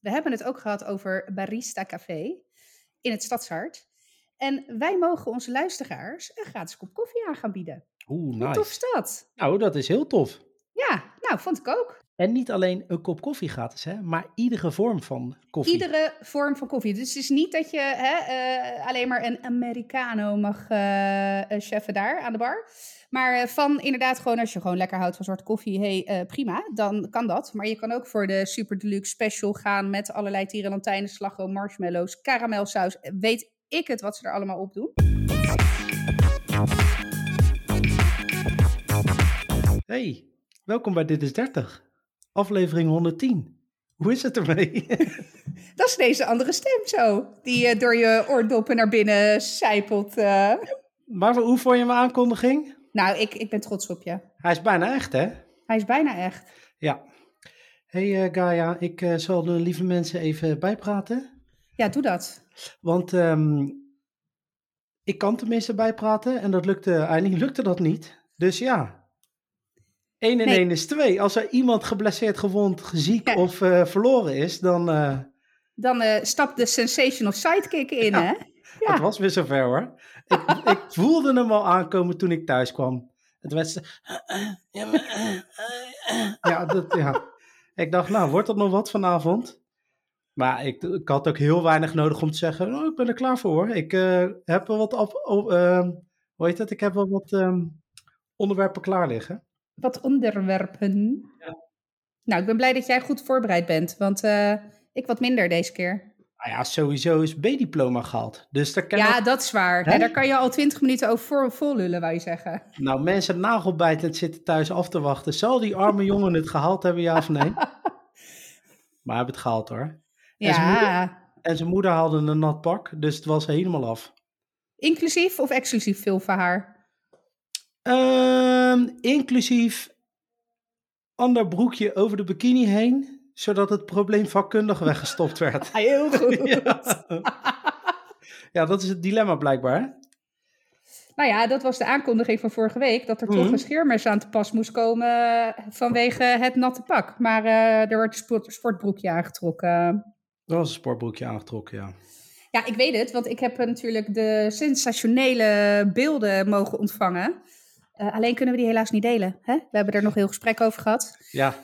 We hebben het ook gehad over Barista Café in het Stadshart. En wij mogen onze luisteraars een gratis kop koffie aan gaan bieden. Oeh, Hoe tof nice. is dat? Nou, dat is heel tof. Ja, nou, vond ik ook. En niet alleen een kop koffie gratis, hè, maar iedere vorm van koffie. Iedere vorm van koffie. Dus het is niet dat je hè, eh, alleen maar een Americano mag eh, cheffen daar aan de bar. Maar van inderdaad gewoon, als je gewoon lekker houdt van zwarte koffie, hey, prima, dan kan dat. Maar je kan ook voor de Super Deluxe Special gaan met allerlei tierenlantijnen, slagroom, marshmallows, karamelsaus. Weet ik het wat ze er allemaal op doen. Hey, welkom bij Dit is 30. Aflevering 110. Hoe is het ermee? Dat is deze andere stem zo, die eh, door je oordoppen naar binnen sijpelt. eh. maar hoe vond je mijn aankondiging? Nou, ik, ik ben trots op je. Hij is bijna echt, hè? Hij is bijna echt. Ja. Hey eh, Gaia, ik zal de lieve mensen even bijpraten. Ja, doe dat. Want ehm, ik kan tenminste bijpraten en dat lukte, eigenlijk lukte dat niet. Dus ja, 1 en Nee. 1 is 2. Als er iemand geblesseerd, gewond, ziek Ja. of eh, verloren is, dan uh, Dan eh stapt de sensational sidekick in, Ja. hè? Ja. het was weer zover hoor. Ik, ik voelde hem al aankomen toen ik thuis kwam. Het werd ja, dat, ja. Ik dacht, nou, wordt dat nog wat vanavond? Maar ik, ik had ook heel weinig nodig om te zeggen, oh, ik ben er klaar voor hoor. Ik heb wel wat, op, op, eh, hoe heet dat? Ik heb wel wat ehm, onderwerpen klaar liggen. Wat onderwerpen. Nou, ik ben blij dat jij goed voorbereid bent, want eh, ik wat minder deze keer. Nou ja, sowieso is B-diploma gehaald. Dus daar kan Ja, dat is waar. Hè? Daar kan je al twintig minuten over voor, vol lullen, wou je zeggen. Nou, mensen nagelbijtend zitten thuis af te wachten. Zal die arme jongen het gehaald hebben, ja of nee? maar hij heeft het gehaald hoor. En zijn Ja, En zijn moeder haalde een nat pak, dus het was helemaal af. inclusief of exclusief veel van haar? Ehm, inclusief ander broekje over de bikini heen, zodat het probleem vakkundig weggestopt werd. Heel goed. ja. ja, dat is het dilemma blijkbaar. hè? Nou ja, dat was de aankondiging van vorige week, dat er toch Mhm. een scheermes aan te pas moest komen vanwege het natte pak. Maar eh, er wordt een sport, sportbroekje aangetrokken. Dat was een sportbroekje aangetrokken, ja. Ja, ik weet het, want ik heb eh, natuurlijk de sensationele beelden mogen ontvangen. Eh, alleen kunnen we die helaas niet delen. Hè? We hebben er nog heel gesprek over gehad. Ja.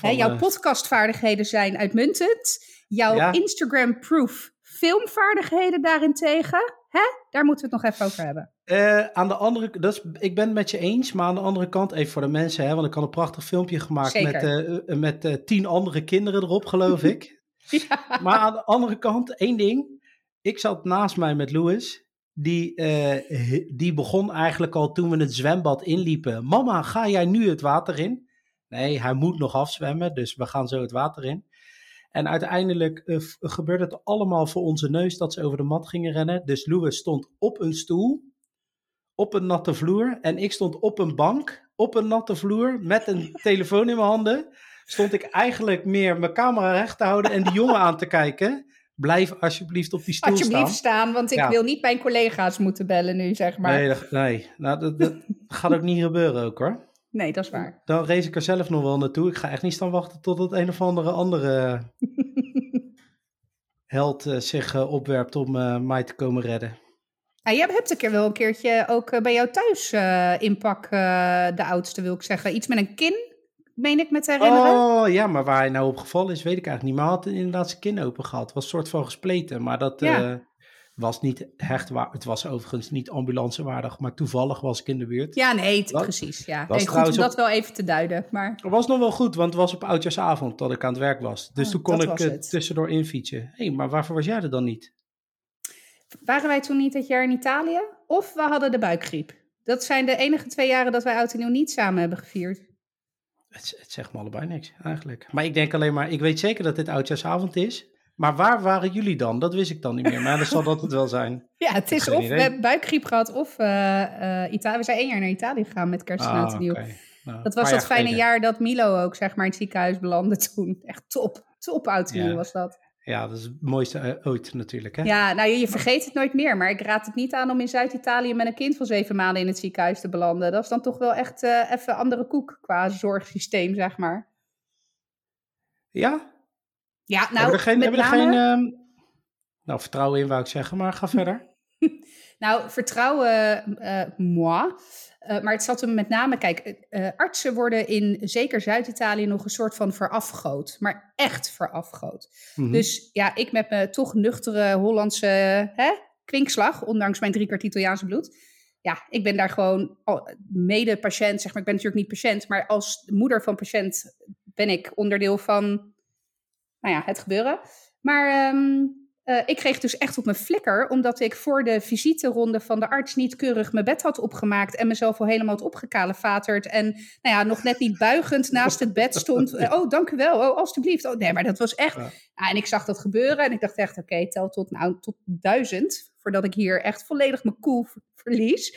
Hè, jouw eh, podcastvaardigheden zijn uitmuntend. Jouw Ja. Instagram-proof filmvaardigheden daarentegen. Hè? Daar moeten we het nog even over hebben. eh, aan de andere dat is, ik ben het met je eens, maar aan de andere kant, even voor de mensen, hè, want ik had een prachtig filmpje gemaakt Zeker. met, met tien andere kinderen erop, geloof ik. Ja. Maar aan de andere kant, één ding. Ik zat naast mij met Louis. Die, eh, die begon eigenlijk al toen we het zwembad inliepen. Mama, ga jij nu het water in? Nee, hij moet nog afzwemmen, dus we gaan zo het water in. En uiteindelijk eh, gebeurde het allemaal voor onze neus dat ze over de mat gingen rennen. Dus Louis stond op een stoel, op een natte vloer. En ik stond op een bank, op een natte vloer, met een telefoon in mijn handen stond ik eigenlijk meer mijn camera recht te houden en die jongen aan te kijken. Blijf alsjeblieft op die stoel Alsjeblieft staan. staan, want ik Ja. wil niet mijn collega's moeten bellen nu, zeg maar. Nee, dat, nee. Nou, dat, dat gaat ook niet gebeuren ook hoor. Nee, dat is waar. Dan race ik er zelf nog wel naartoe. Ik ga echt niet staan wachten tot het een of andere andere held eh, zich eh, opwerpt om eh, mij te komen redden. Ah, jij hebt een keer wel een keertje ook bij jou thuis inpak, de oudste wil ik zeggen. Iets met een kin, meen ik me te herinneren. Oh ja, maar waar hij nou op gevallen is, weet ik eigenlijk niet. Maar hij had inderdaad zijn kin open gehad. Het was een soort van gespleten, maar dat Ja. eh, was niet hecht waar. Het was overigens niet ambulancewaardig, maar toevallig was ik in de buurt. Ja, nee, precies. Ja. was Nee, goed om dat wel even te duiden. Maar Het was nog wel goed, want het was op oudjaarsavond dat ik aan het werk was. Dus Oh, toen kon ik het. tussendoor infietsen. Hé, hey, maar waarvoor was jij er dan niet? waren wij toen niet dat jaar in Italië? Of we hadden de buikgriep? Dat zijn de enige twee jaren dat wij oud en nieuw niet samen hebben gevierd. Het, het zegt me allebei niks, eigenlijk. Maar ik denk alleen maar, ik weet zeker dat dit oudjaarsavond is. Maar waar waren jullie dan? Dat wist ik dan niet meer. Maar dan zal dat het wel zijn. Ja, het is of we hebben buikgriep gehad of eh, eh, Italië. We zijn één jaar naar Italië gegaan met kerst en Ah, oud en nieuw. oké. Nou, Dat was dat fijne jaar dat Milo ook zeg maar in het ziekenhuis belandde toen. Echt top, top oud Ja. nieuw was dat. Ja, dat is het mooiste eh, ooit natuurlijk. Hè? Ja, nou je, je vergeet het nooit meer. Maar ik raad het niet aan om in Zuid-Italië met een kind van zeven maanden in het ziekenhuis te belanden. Dat is dan toch wel echt eh, even andere koek qua zorgsysteem, zeg maar. Ja? Ja, nou, hebben we er geen, met hebben er name- geen ehm, nou, vertrouwen in, wou ik zeggen, maar ga verder. Nou, vertrouwen, eh moi. Eh, maar het zat hem met name, kijk, eh, artsen worden in zeker Zuid-Italië nog een soort van verafgoot. Maar echt verafgoot. Mhm. Dus ja, ik met mijn toch nuchtere Hollandse hè, kwinkslag, ondanks mijn drie kwart Italiaanse bloed. Ja, ik ben daar gewoon mede-patiënt, zeg maar. Ik ben natuurlijk niet patiënt, maar als moeder van patiënt ben ik onderdeel van, nou ja, het gebeuren. Maar ehm, eh, ik kreeg dus echt op mijn flikker, omdat ik voor de visiteronde van de arts niet keurig mijn bed had opgemaakt en mezelf al helemaal had opgekalefaterd. En nou ja, nog net niet buigend naast het bed stond. Eh, oh, dank u wel. Oh, alstublieft. Oh, nee, maar dat was echt. Ja. Ja, en ik zag dat gebeuren en ik dacht echt, oké, tel tot, nou, tot duizend, voordat ik hier echt volledig mijn koel ver- verlies.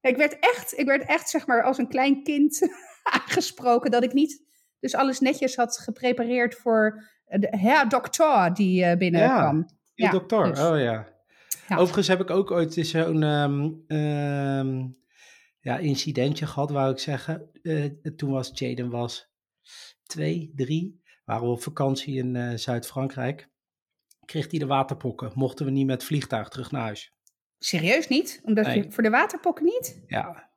Ik werd echt, ik werd echt, zeg maar, als een klein kind aangesproken dat ik niet dus alles netjes had geprepareerd voor de herr dokter die eh, binnenkwam. Ja, dokter, dus. oh ja. Ja. Overigens heb ik ook ooit eens zo'n ehm, ja, incidentje gehad, wou ik zeggen. Eh, toen was Jaden was twee, drie. Waren we op vakantie in eh, Zuid-Frankrijk. Kreeg hij de waterpokken. Mochten we niet met vliegtuig terug naar huis. Serieus niet? Omdat Nee. je voor de waterpokken niet? Ja.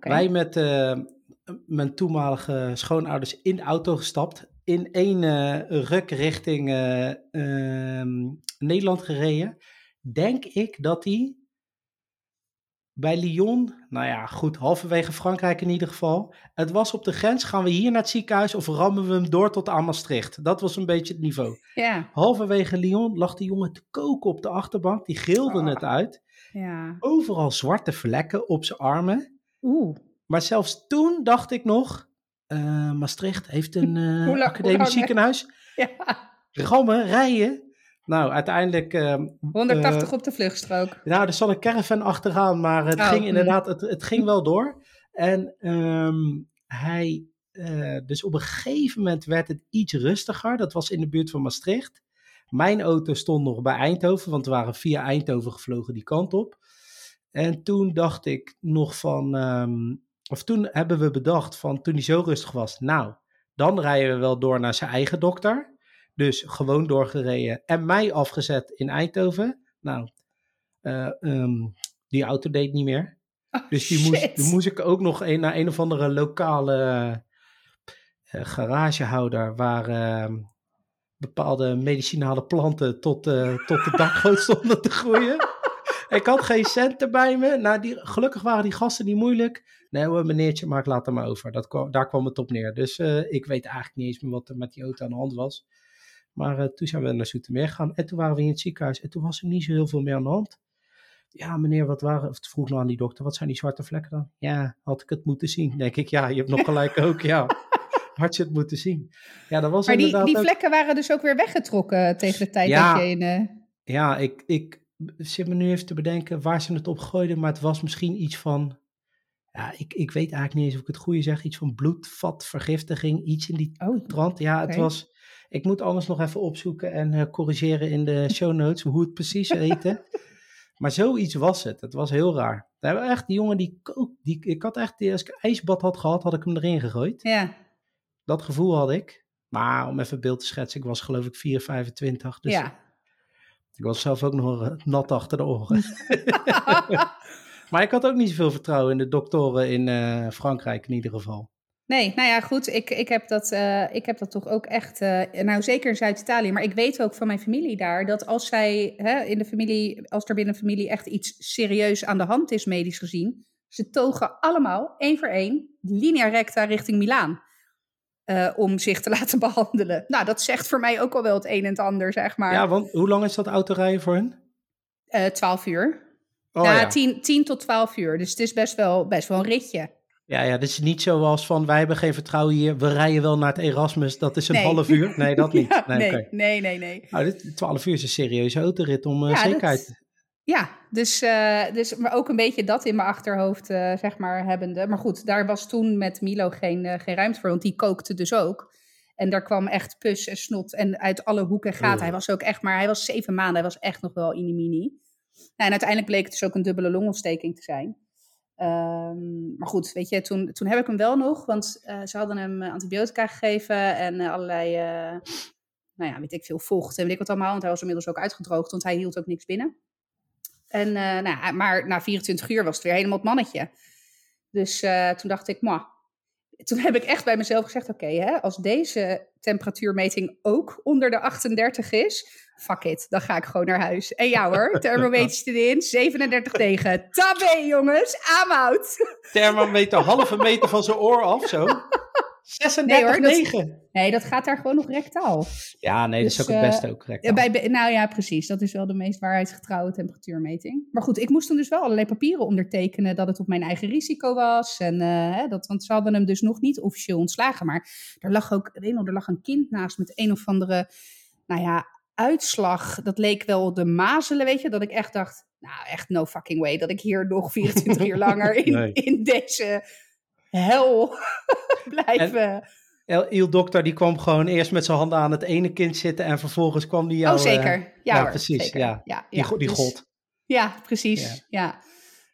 Wij met mijn toenmalige schoonouders in de auto gestapt. In één eh, ruk richting eh, ehm, Nederland gereden. Denk ik dat hij bij Lyon, nou ja, goed, halverwege Frankrijk in ieder geval. Het was op de grens, gaan we hier naar het ziekenhuis of rammen we hem door tot aan Maastricht? Dat was een beetje het niveau. Ja, Halverwege Lyon lag die jongen te koken op de achterbank. Die gilde Ah. het uit. ja. Overal zwarte vlekken op zijn armen. Oeh. Maar zelfs toen dacht ik nog, eh, Maastricht heeft een Hoe lang- hoe academisch lang- ziekenhuis. Ja. Rammen, rijden. Nou, uiteindelijk, eh, 180 eh, op de vluchtstrook. nou, er zat een caravan achteraan, maar het Oh, ging inderdaad, het, het ging wel door. En ehm, hij, dus op een gegeven moment werd het iets rustiger. Dat was in de buurt van Maastricht. Mijn auto stond nog bij Eindhoven, want we waren via Eindhoven gevlogen die kant op. En toen dacht ik nog van, ehm, of toen hebben we bedacht van, toen hij zo rustig was, nou, dan rijden we wel door naar zijn eigen dokter. Dus gewoon doorgereden en mij afgezet in Eindhoven. Nou, eh, ehm, die auto deed niet meer. Oh, Dus die moest, die moest ik ook nog een, naar een of andere lokale eh, garagehouder waar ehm, bepaalde medicinale planten tot, eh, tot de dakgoot stonden te groeien. Ik had geen centen bij me. Nou, die, gelukkig waren die gasten niet moeilijk. Nee hoor, meneertje, maar ik laat hem over. Dat kwam, daar kwam het op neer. Dus eh, ik weet eigenlijk niet eens meer wat er met die auto aan de hand was. Maar eh, toen zijn we naar Zoetermeer gegaan. En toen waren we in het ziekenhuis. En toen was er niet zo heel veel meer aan de hand. Ja, meneer, wat waren... Of vroeg nog aan die dokter, wat zijn die zwarte vlekken dan? Ja, had ik het moeten zien. Denk ik, ja, je hebt nog gelijk ook, ja. Had je het moeten zien. Ja, dat was Maar die, die ook- vlekken waren dus ook weer weggetrokken tegen de tijd Ja. dat je in... eh, Ja, ik, ik zit me nu even te bedenken waar ze het op gooiden, maar het was misschien iets van, ja, ik, ik weet eigenlijk niet eens of ik het goede zeg, iets van bloedvatvergiftiging, iets in die Oh, trant. Ja, het was, ik moet anders nog even opzoeken en eh, corrigeren in de show notes hoe het precies heette. maar zoiets was het, het was heel raar. We hebben echt, die jongen die die, ik had echt, als ik een ijsbad had gehad, had ik hem erin gegooid. ja. Dat gevoel had ik. Maar om even beeld te schetsen, ik was geloof ik 4, 25, dus ja. Ik was zelf ook nog eh, nat achter de oren. maar ik had ook niet zoveel vertrouwen in de doktoren in eh, Frankrijk in ieder geval. Nee, nou ja, goed. Ik, ik, heb, dat, eh, ik heb dat toch ook echt. nou, zeker in Zuid-Italië. Maar ik weet ook van mijn familie daar dat als zij hè, in de familie, als er binnen een familie echt iets serieus aan de hand is, medisch gezien, ze togen allemaal één voor één linea recta richting Milaan. Eh, om zich te laten behandelen. Nou, dat zegt voor mij ook al wel het een en het ander, zeg maar. Ja, want hoe lang is dat autorijden voor hun? Eh, 12 uur. Oh, ja, ja. 10, 10 tot 12 uur. Dus het is best wel, best wel een ritje. ja, ja, is niet zoals van wij hebben geen vertrouwen hier, we rijden wel naar het Erasmus, dat is een Nee. half uur. Nee, dat niet. Ja, nee, nee, nee, nee, nee. Nou, dit, 12 uur is een serieuze autorit om eh, Ja, dat- zekerheid. Ja, dus, eh, dus maar ook een beetje dat in mijn achterhoofd, eh, zeg maar, hebbende. Maar goed, daar was toen met Milo geen, eh, geen ruimte voor, want die kookte dus ook. En daar kwam echt pus en snot en uit alle hoeken. Oeh. Hij was ook echt maar, hij was zeven maanden, hij was echt nog wel inimini. Nou, en uiteindelijk bleek het dus ook een dubbele longontsteking te zijn. Ehm, maar goed, weet je, toen, toen heb ik hem wel nog, want ze hadden hem antibiotica gegeven en allerlei, nou ja, weet ik veel, vocht en weet ik wat allemaal. Want hij was inmiddels ook uitgedroogd, want hij hield ook niks binnen. En, uh, nou, maar na 24 uur was het weer helemaal het mannetje. Dus uh, toen dacht ik, ma. Toen heb ik echt bij mezelf gezegd, oké, okay, als deze temperatuurmeting ook onder de 38 is, fuck it, dan ga ik gewoon naar huis. En ja hoor, thermometer erin, 37 tegen. Tabé jongens, aanhoud. Thermometer halve meter van zijn oor af zo. 36, nee, hoor, dat, nee, dat gaat daar gewoon nog rectaal. Ja, nee, dat is dus, ook het beste ook rectaal. Bij, nou ja, precies. Dat is wel de meest waarheidsgetrouwe temperatuurmeting. Maar goed, ik moest dan dus wel allerlei papieren ondertekenen dat het op mijn eigen risico was. En, uh, dat, want ze hadden hem dus nog niet officieel ontslagen. Maar er lag ook, weet nog, er lag een kind naast met een of andere, nou ja, uitslag. Dat leek wel de mazelen, weet je. Dat ik echt dacht, nou echt no fucking way. Dat ik hier nog 24 uur langer in, in deze hel blijven. En Il Dokter die kwam gewoon eerst met zijn handen aan het ene kind zitten en vervolgens kwam die jou... Oh, zeker. Uh, ja, precies. Zeker. Ja. ja, die, die dus, god. Ja, precies. Ja.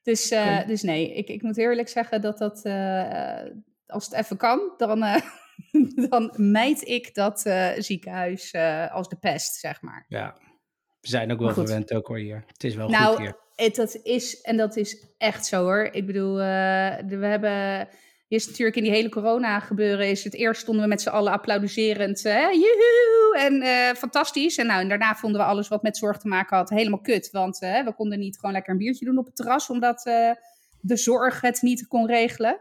Dus, uh, okay. dus nee, ik, ik moet eerlijk zeggen dat dat, uh, als het even kan, dan, dan mijd ik dat ziekenhuis als de pest, zeg maar. Ja, we zijn ook wel verwend ook hoor hier. Het is wel nou, goed hier. Het, dat is, en dat is echt zo hoor. Ik bedoel, we hebben is natuurlijk in die hele corona gebeuren, is het eerst stonden we met z'n allen applaudiserend, uh, joehoe, en uh, fantastisch. En, nou, en daarna vonden we alles wat met zorg te maken had helemaal kut, want uh, we konden niet gewoon lekker een biertje doen op het terras, omdat de zorg het niet kon regelen.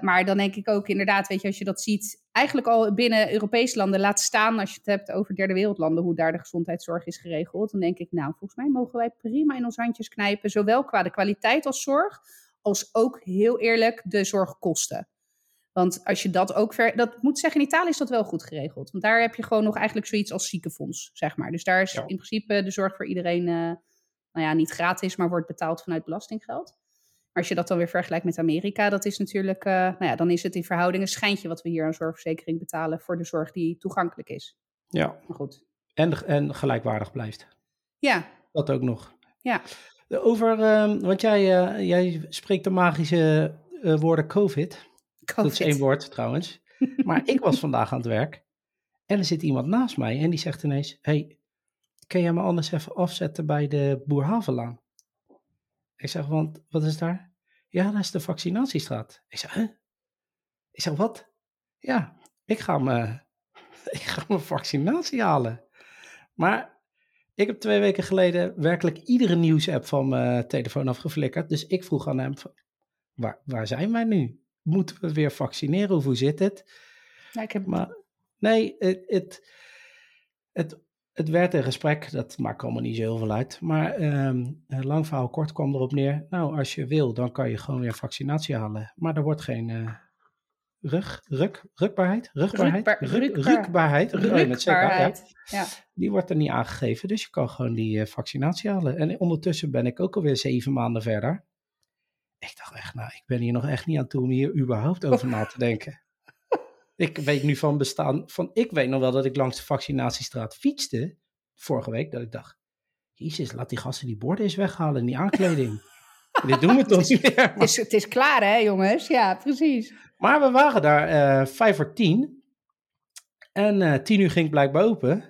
maar dan denk ik ook inderdaad, weet je, als je dat ziet, eigenlijk al binnen Europese landen, laat staan als je het hebt over derde wereldlanden, hoe daar de gezondheidszorg is geregeld, dan denk ik, nou, volgens mij mogen wij prima in ons handjes knijpen, zowel qua de kwaliteit als zorg, als ook heel eerlijk de zorgkosten. Want als je dat ook ver. Dat moet zeggen, in Italië is dat wel goed geregeld. Want daar heb je gewoon nog eigenlijk zoiets als ziekenfonds, zeg maar. Dus daar is ja. in principe de zorg voor iedereen, uh, nou ja, niet gratis, maar wordt betaald vanuit belastinggeld. Maar als je dat dan weer vergelijkt met Amerika, dat is natuurlijk, uh, nou ja, dan is het in verhouding een schijntje wat we hier aan zorgverzekering betalen voor de zorg die toegankelijk is. Ja. Maar goed. En, en gelijkwaardig blijft. Ja. Dat ook nog. Ja. Over, uh, want jij, uh, jij spreekt de magische uh, woorden COVID. COVID. Dat is één woord trouwens. Maar ik was vandaag aan het werk en er zit iemand naast mij en die zegt ineens: Hey, kun jij me anders even afzetten bij de Boerhavenlaan? Ik zeg: Want wat is daar? Ja, dat is de vaccinatiestraat. Ik zeg: Huh? Ik zeg: Wat? Ja, ik ga, me, ik ga mijn vaccinatie halen. Maar ik heb twee weken geleden werkelijk iedere nieuwsapp van mijn telefoon afgeflikkerd. Dus ik vroeg aan hem, waar, waar zijn wij nu? Moeten we weer vaccineren of hoe zit het? Ja, ik heb... Maar nee, het, het, het, het werd een gesprek, dat maakt allemaal niet zo heel veel uit. Maar um, lang verhaal kort kwam erop neer. Nou, als je wil, dan kan je gewoon weer vaccinatie halen. Maar er wordt geen... Uh, rug, ruk, rukbaarheid, rugbaarheid, ruk, rukbaar, rukbaarheid, rukbaarheid, ja. ja. Die wordt er niet aangegeven, dus je kan gewoon die uh, vaccinatie halen. En ondertussen ben ik ook alweer zeven maanden verder. Ik dacht echt, nou, ik ben hier nog echt niet aan toe om hier überhaupt over na te denken. Ik weet nu van bestaan, van, ik weet nog wel dat ik langs de vaccinatiestraat fietste, vorige week, dat ik dacht, jezus, laat die gasten die borden eens weghalen en die aankleding. Dit doen we toch niet meer. Het is, het is klaar, hè, jongens? Ja, precies. Maar we waren daar uh, vijf voor tien. En uh, tien uur ging blijkbaar open.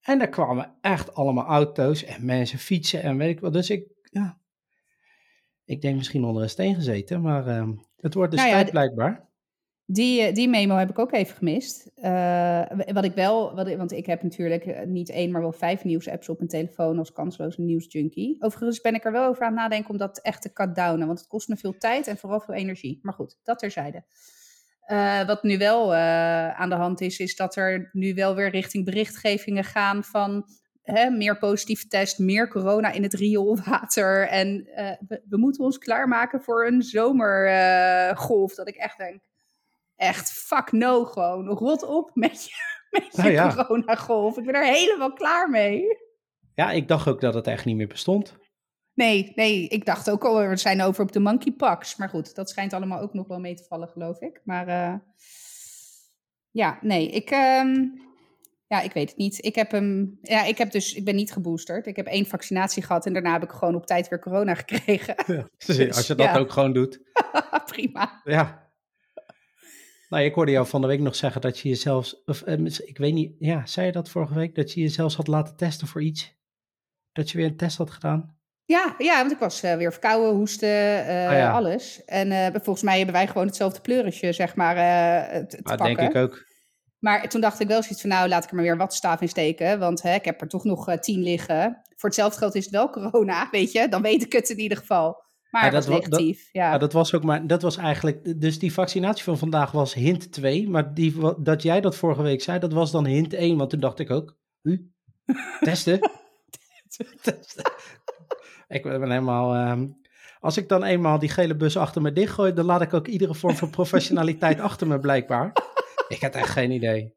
En daar kwamen echt allemaal auto's en mensen fietsen en weet ik wat. Dus ik, ja, ik denk misschien onder een steen gezeten, maar uh, het wordt dus Nou ja, tijd blijkbaar. Die, die memo heb ik ook even gemist. Uh, wat ik wel, want ik heb natuurlijk eh, niet één, maar wel vijf nieuwsapps op mijn telefoon als kansloze nieuwsjunkie. Overigens ben ik er wel over aan het nadenken om dat echt te cut downen, want het kost me veel tijd en vooral veel energie. Maar goed, dat terzijde. Uh, wat nu wel aan de hand is, is dat er nu wel weer richting berichtgevingen gaan van hè, meer positieve test, meer corona in het rioolwater. En we, moeten ons klaarmaken voor een zomergolf. dat ik echt denk, echt fuck no gewoon. Rot op met je, met je Nou ja. coronagolf. Ik ben er helemaal klaar mee. Ja, ik dacht ook dat het echt niet meer bestond. Nee, nee, ik dacht ook al, we zijn over op de monkeypox. Maar goed, dat schijnt allemaal ook nog wel mee te vallen, geloof ik. Maar uh, ja, nee, ik, um, ja, ik weet het niet. Ik heb hem, ja, ik heb dus, ik ben niet geboosterd. Ik heb één vaccinatie gehad en daarna heb ik gewoon op tijd weer corona gekregen. Ja, als je dat ja. ook gewoon doet. Prima. Ja. Nou, ik hoorde jou van de week nog zeggen dat je jezelf, of eh, ik weet niet, ja, zei je dat vorige week? Dat je jezelf had laten testen voor iets? Dat je weer een test had gedaan? Ja, ja want ik was uh, weer verkouden, hoesten, uh, oh ja. alles. En uh, volgens mij hebben wij gewoon hetzelfde pleuretje, zeg maar, te ah, pakken. denk ik ook. Maar toen dacht ik wel zoiets van, nou, laat ik er maar weer wat staaf in steken. Want hè, ik heb er toch nog tien liggen. Voor hetzelfde geld is het wel corona, weet je. Dan weet ik het in ieder geval. Maar ja, dat was negatief, dat, ja. ja. Dat was ook maar, dat was eigenlijk, dus die vaccinatie van vandaag was hint 2. Maar die, dat jij dat vorige week zei, dat was dan hint 1. Want toen dacht ik ook, u, testen. testen. Ik ben helemaal, um, als ik dan eenmaal die gele bus achter me dichtgooi, dan laat ik ook iedere vorm van professionaliteit achter me blijkbaar. Ik had echt geen idee.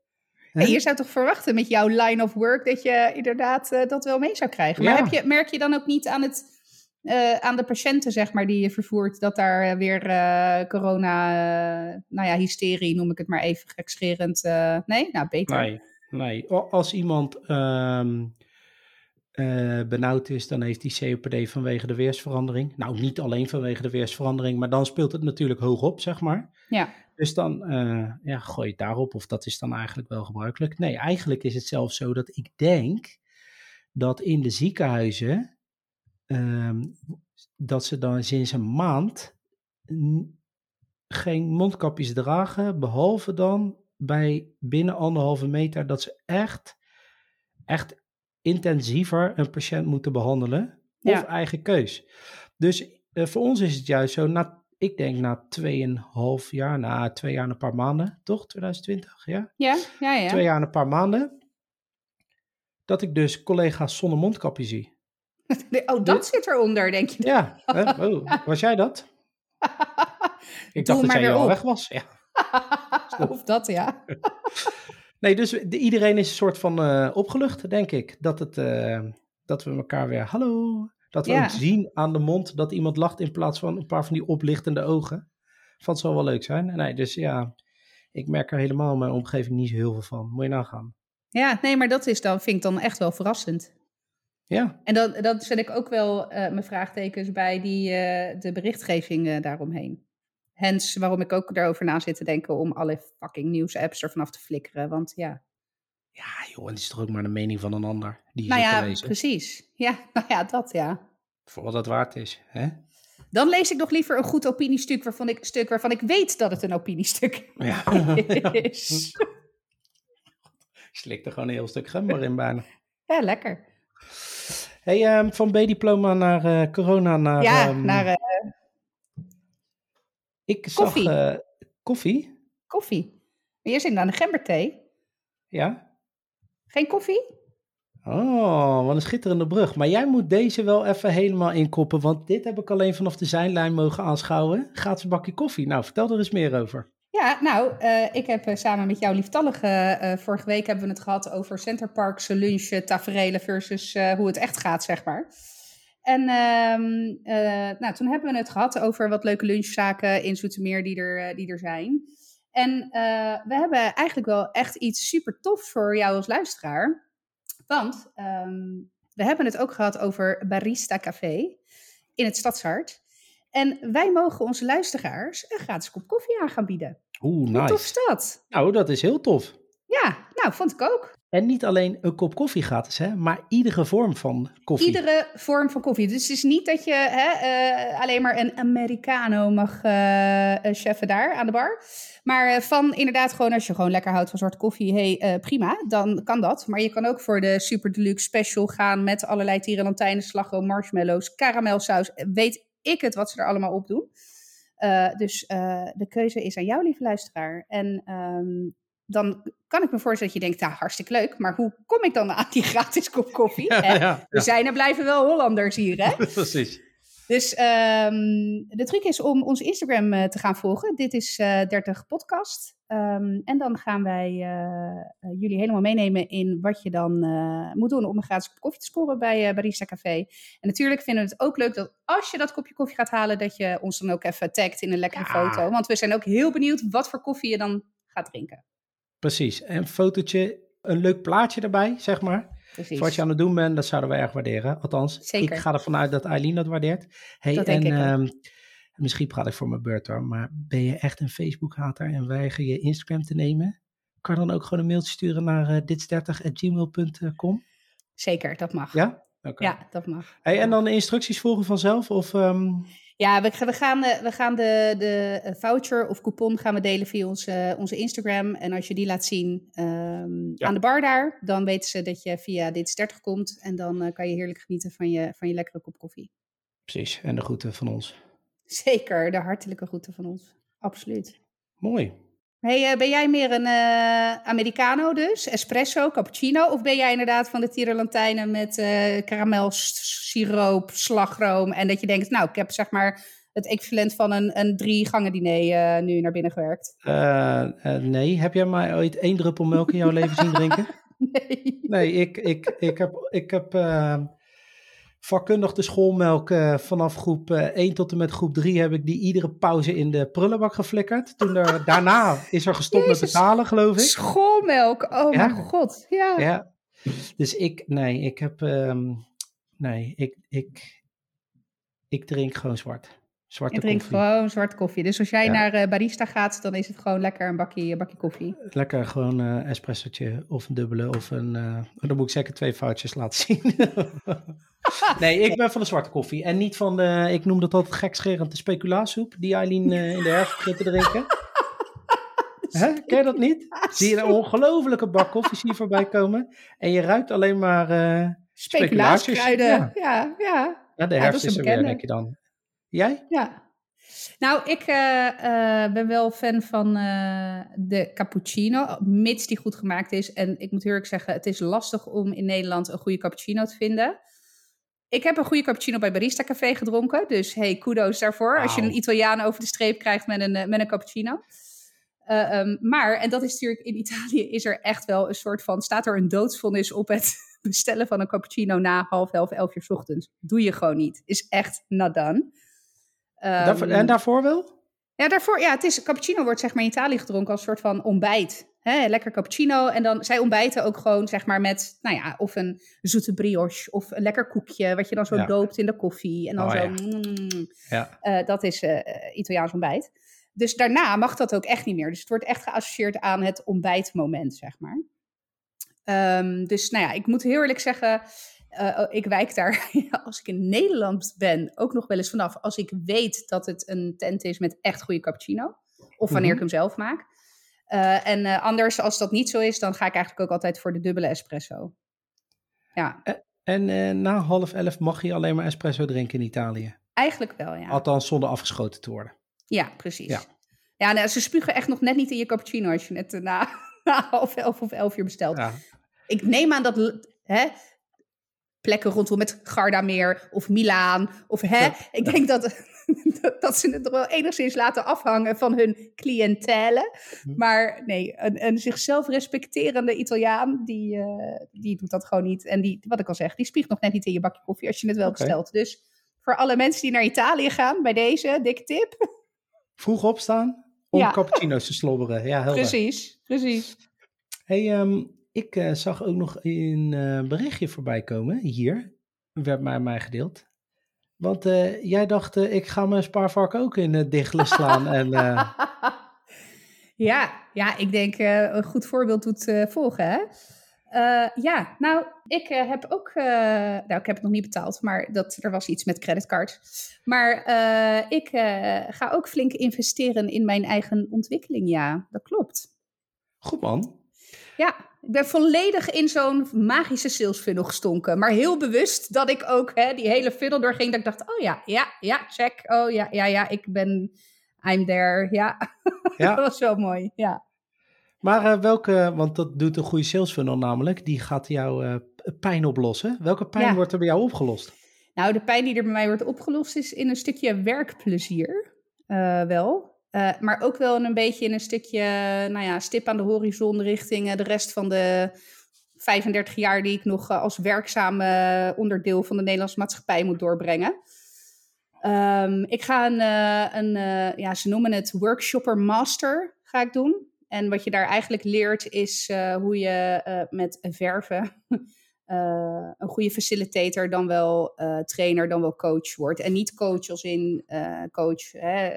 En je zou toch verwachten met jouw line of work dat je inderdaad uh, dat wel mee zou krijgen. Maar ja. heb je, merk je dan ook niet aan het uh, aan de patiënten, zeg maar, die je vervoert, dat daar weer uh, corona, uh, nou ja, hysterie noem ik het maar even gekscherend. nee, nou beter. Nee, nee. Als iemand um, benauwd is, dan heeft hij COPD vanwege de weersverandering. Nou, niet alleen vanwege de weersverandering, maar dan speelt het natuurlijk hoog op, zeg maar. Ja. Dus dan ja, gooi je het daarop, of dat is dan eigenlijk wel gebruikelijk. Nee, eigenlijk is het zelfs zo dat ik denk dat in de ziekenhuizen um, dat ze dan sinds een maand geen mondkapjes dragen, behalve dan bij binnen anderhalve meter dat ze echt, echt intensiever een patiënt moeten behandelen ja. of eigen keus. Dus uh, voor ons is het juist zo, na, ik denk na 2,5 jaar, na twee jaar en een paar maanden, toch? 2020, ja? Ja, ja, ja. Twee jaar en een paar maanden, dat ik dus collega's zonder mondkapje zie. Oh, dat zit eronder, denk je? Ja, oh, was jij dat? Ik dacht dat jij al weg was. Ja. of dat, ja. nee, dus iedereen is een soort van uh, opgelucht, denk ik. Dat, het, uh, dat we elkaar weer, hallo, dat we ja. ook zien aan de mond dat iemand lacht in plaats van een paar van die oplichtende ogen. Het zal wel leuk zijn. Nee, dus ja, ik merk er helemaal in mijn omgeving niet zo heel veel van. Moet je nagaan. Ja, nee, maar dat is dan, vind ik dan echt wel verrassend. Ja. En dan, zet ik ook wel uh, mijn vraagtekens bij die, uh, de berichtgeving uh, daaromheen. Hens waarom ik ook daarover na zit te denken om alle fucking nieuws-apps er vanaf te flikkeren. Want ja. Ja, joh, en het is toch ook maar de mening van een ander die nou zit ja, te lezen. precies. Ja, nou ja, dat ja. Voor wat het waard is, hè? Dan lees ik nog liever een goed opiniestuk waarvan ik, stuk waarvan ik weet dat het een opiniestuk ja. is. Slik er gewoon een heel stuk gember in bijna. Ja, lekker. Hey, um, van B-diploma naar uh, corona naar... Ja, um, naar... Uh, ik koffie. zag... Uh, koffie? Koffie. Je zit aan de gemberthee. Ja. Geen koffie? Oh, wat een schitterende brug. Maar jij moet deze wel even helemaal inkoppen, want dit heb ik alleen vanaf de zijlijn mogen aanschouwen. Gaat een bakje koffie. Nou, vertel er eens meer over. Ja, nou, uh, ik heb uh, samen met jou lieftallige, uh, vorige week hebben we het gehad over Centerparks lunch taferelen versus hoe het echt gaat, zeg maar. En um, nou, toen hebben we het gehad over wat leuke lunchzaken in Zoetermeer die er, die er zijn. En we hebben eigenlijk wel echt iets super tofs voor jou als luisteraar. Want um, we hebben het ook gehad over Barista Café in het Stadshart. En wij mogen onze luisteraars een gratis kop koffie aan gaan bieden. Oeh, nice. Hoe tof is dat? Nou, dat is heel tof. Ja, nou, vond ik ook. En niet alleen een kop koffie gratis, hè, maar iedere vorm van koffie. Iedere vorm van koffie. Dus het is niet dat je hè, uh, alleen maar een Americano mag uh, cheffen daar aan de bar. Maar van inderdaad gewoon, als je gewoon lekker houdt van zwarte koffie, hey, uh, prima, dan kan dat. Maar je kan ook voor de super deluxe special gaan met allerlei tierenlantijnen, slagroom, marshmallows, karamelsaus. Weet ik het wat ze er allemaal op doen. Uh, dus uh, de keuze is aan jou, lieve luisteraar. En um, dan kan ik me voorstellen dat je denkt, nou, hartstikke leuk. Maar hoe kom ik dan aan die gratis kop koffie? Ja, ja, ja. We zijn en blijven wel Hollanders hier, hè? Precies. Dus um, de truc is om ons Instagram uh, te gaan volgen. Dit is uh, 30 podcast. Um, en dan gaan wij uh, jullie helemaal meenemen in wat je dan uh, moet doen om een gratis kop koffie te scoren bij Barista Café. En natuurlijk vinden we het ook leuk dat als je dat kopje koffie gaat halen, dat je ons dan ook even tagt in een lekkere ja. foto. Want we zijn ook heel benieuwd wat voor koffie je dan gaat drinken. Precies. En een fotootje, een leuk plaatje erbij, zeg maar. Precies. Wat je aan het doen bent, dat zouden we erg waarderen. Althans, Zeker. ik ga ervan uit dat Eileen dat waardeert. Hey, dat en denk ik um, misschien praat ik voor mijn beurt hoor, maar ben je echt een Facebook-hater en weiger je Instagram te nemen? Kan dan ook gewoon een mailtje sturen naar uh, dit30.gmail.com? Zeker, dat mag. Ja? Okay. Ja, dat mag. Hey, en dan de instructies volgen vanzelf? Of, um... Ja, we, we, gaan, we gaan de, de voucher of coupon gaan we delen via onze, onze Instagram. En als je die laat zien um, ja. aan de bar daar, dan weten ze dat je via dit 30 komt. En dan uh, kan je heerlijk genieten van je, van je lekkere kop koffie. Precies, en de groeten van ons. Zeker, de hartelijke groeten van ons. Absoluut. Mooi. Hey, uh, ben jij meer een uh, Americano dus? Espresso, cappuccino? Of ben jij inderdaad van de tierenlantijnen met uh, karamel, siroop, slagroom? En dat je denkt, nou, ik heb zeg maar het equivalent van een, een drie gangen diner nu naar binnen gewerkt. nee, heb jij mij ooit één druppel melk in jouw leven zien drinken? nee. Nee, ik, ik, ik heb... Ik heb vakkundig de schoolmelk uh, vanaf groep uh, eh, 1 tot en met groep 3 heb ik die iedere pauze in de prullenbak geflikkerd. Toen er, daarna is er gestopt Jezus, met betalen, geloof ik. Schoolmelk, oh ja. mijn god. Ja. ja. Dus ik, nee, ik heb, um, nee, ik, ik, ik drink gewoon zwart. Zwarte drinkt koffie. gewoon zwarte koffie. Dus als jij ja. naar uh, barista gaat, dan is het gewoon lekker een bakje, een bakje koffie. Lekker gewoon een uh, espressootje of een dubbele of een... Uh, dan moet ik zeker twee foutjes laten zien. nee, ik ben van de zwarte koffie. En niet van de, ik noem dat altijd gekscherend, de speculaassoep die Eileen in de herfst begint te drinken. Hè? Ken je dat niet? Zie je een ongelofelijke bak koffie zie voorbij komen. En je ruikt alleen maar uh, speculaaskruiden. Ja. ja, ja. ja. de herfst ja, is, is er weer, denk je dan. Jij? Ja. Nou, ik uh, uh, ben wel fan van uh, de cappuccino, mits die goed gemaakt is. En ik moet eerlijk zeggen, het is lastig om in Nederland een goede cappuccino te vinden. Ik heb een goede cappuccino bij Barista Café gedronken. Dus hey, kudos daarvoor. Wow. Als je een Italiaan over de streep krijgt met een, met een cappuccino. Um, maar, en dat is natuurlijk in Italië, is er echt wel een soort van. Staat er een doodsvonnis op het bestellen van een cappuccino na half elf, elf uur s ochtends? Doe je gewoon niet. Is echt not done. Um, en daarvoor wel? Ja, daarvoor, ja, het is, cappuccino wordt zeg maar in Italië gedronken als een soort van ontbijt. Hè, lekker cappuccino. En dan, zij ontbijten ook gewoon zeg maar met, nou ja, of een zoete brioche of een lekker koekje, wat je dan zo ja. doopt in de koffie. En dan Oh, zo, ja. mm, Ja. eh, dat is eh, Italiaans ontbijt. Dus daarna mag dat ook echt niet meer. Dus het wordt echt geassocieerd aan het ontbijtmoment, zeg maar. Ehm, dus nou ja, ik moet heel eerlijk zeggen, uh, ik wijk daar, als ik in Nederland ben, ook nog wel eens vanaf. Als ik weet dat het een tent is met echt goede cappuccino. Of wanneer Mhm. ik hem zelf maak. Uh, en uh, anders, als dat niet zo is, dan ga ik eigenlijk ook altijd voor de dubbele espresso. Ja, En eh, na half elf mag je alleen maar espresso drinken in Italië. eigenlijk wel, ja. Althans, zonder afgeschoten te worden. Ja, precies. Ja. Ja, nou, ze spugen echt nog net niet in je cappuccino als je eh, na, na half elf of elf uur bestelt. Ja. Ik neem aan dat hè, plekken rondom het Gardameer of Milaan of hè, Ja. ik denk dat, dat, dat ze het er wel enigszins laten afhangen van hun cliëntele. Hm. Maar nee, een, een zichzelf respecterende Italiaan, die, eh, die doet dat gewoon niet. En die, wat ik al zeg, die spiegt nog net niet in je bakje koffie als je het wel Oké. bestelt. Dus voor alle mensen die naar Italië gaan, bij deze, dikke tip. Vroeg opstaan om Ja. cappuccino's te slobberen. Ja, helder. Precies, precies. Hey, ehm, ik eh, zag ook nog een eh, berichtje voorbij komen hier. Werd mij, mij gedeeld. Want eh, jij dacht, eh, ik ga mijn spaarvark ook in het dichtelen slaan. en, eh, ja, ja, ik denk eh, een goed voorbeeld doet eh, volgen, hè? Eh, ja, nou, ik eh, heb ook, eh, nou, ik heb het nog niet betaald, maar dat, er was iets met creditcard. Maar eh, ik eh, ga ook flink investeren in mijn eigen ontwikkeling, ja, dat klopt. goed man. Ja, ik ben volledig in zo'n magische sales funnel gestonken. Maar heel bewust dat ik ook hè, die hele funnel doorging. Dat ik dacht, oh ja, ja, ja, check. Oh ja, ja, ja, ik ben, I'm there. Ja, Ja. dat was wel mooi, ja. Maar eh, welke, want dat doet een goede sales funnel namelijk, die gaat jouw eh, pijn oplossen. Welke pijn Ja. wordt er bij jou opgelost? Nou, de pijn die er bij mij wordt opgelost is in een stukje werkplezier. eh, wel. Eh, maar ook wel een beetje in een stukje, nou ja, stip aan de horizon richting eh, de rest van de 35 jaar die ik nog eh, als werkzaam eh, onderdeel van de Nederlandse maatschappij moet doorbrengen. Ehm, ik ga een, ja, ze noemen het workshopper master, ga ik doen. En wat je daar eigenlijk leert is hoe je met verven een goede facilitator dan wel trainer, dan wel coach wordt. En niet coach als in coach, hè,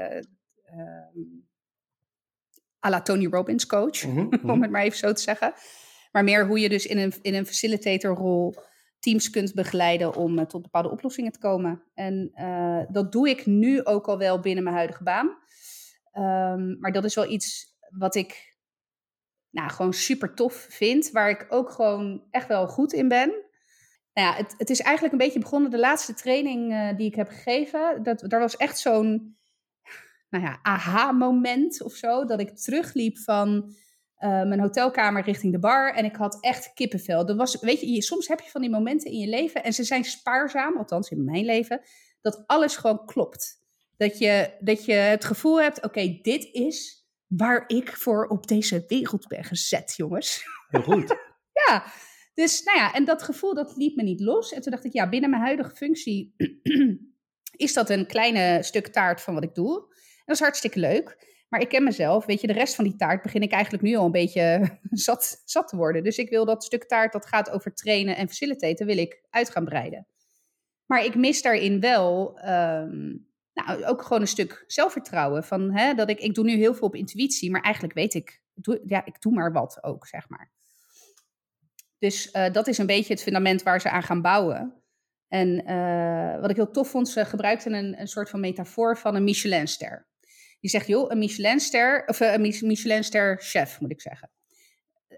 à la Tony Robbins coach, mm -hmm. om het maar even zo te zeggen. Maar meer hoe je dus in een, in een facilitatorrol teams kunt begeleiden om tot bepaalde oplossingen te komen. En dat doe ik nu ook al wel binnen mijn huidige baan. Um, maar dat is wel iets wat ik nou, gewoon super tof vind. Waar ik ook gewoon echt wel goed in ben. Nou ja, het, het is eigenlijk een beetje begonnen. De laatste training uh, die ik heb gegeven. Dat, daar was echt zo'n nou ja, aha-moment of zo. Dat ik terugliep van uh, mijn hotelkamer richting de bar. En ik had echt kippenvel. Dat was, weet je, soms heb je van die momenten in je leven. En ze zijn spaarzaam, althans in mijn leven. Dat alles gewoon klopt. Dat je, dat je het gevoel hebt, oké, dit is waar ik voor op deze wereld ben gezet, jongens. Heel goed. ja, dus nou ja, en dat gevoel dat liet me niet los. En toen dacht ik, ja, binnen mijn huidige functie is dat een kleine stuk taart van wat ik doe. Dat is hartstikke leuk. Maar ik ken mezelf, weet je, de rest van die taart begin ik eigenlijk nu al een beetje zat, zat te worden. Dus ik wil dat stuk taart dat gaat over trainen en facilitaten, wil ik uit gaan breiden. Maar ik mis daarin wel ehm, nou, ook gewoon een stuk zelfvertrouwen. Van, hè, dat ik, ik doe nu heel veel op intuïtie, maar eigenlijk weet ik, doe, ja, ik doe maar wat ook, zeg maar. Dus uh, dat is een beetje het fundament waar ze aan gaan bouwen. En uh, wat ik heel tof vond, ze gebruikten een, een soort van metafoor van een Michelinster. Die zegt, joh, een Michelinster, of uh, een Michelinster chef, moet ik zeggen.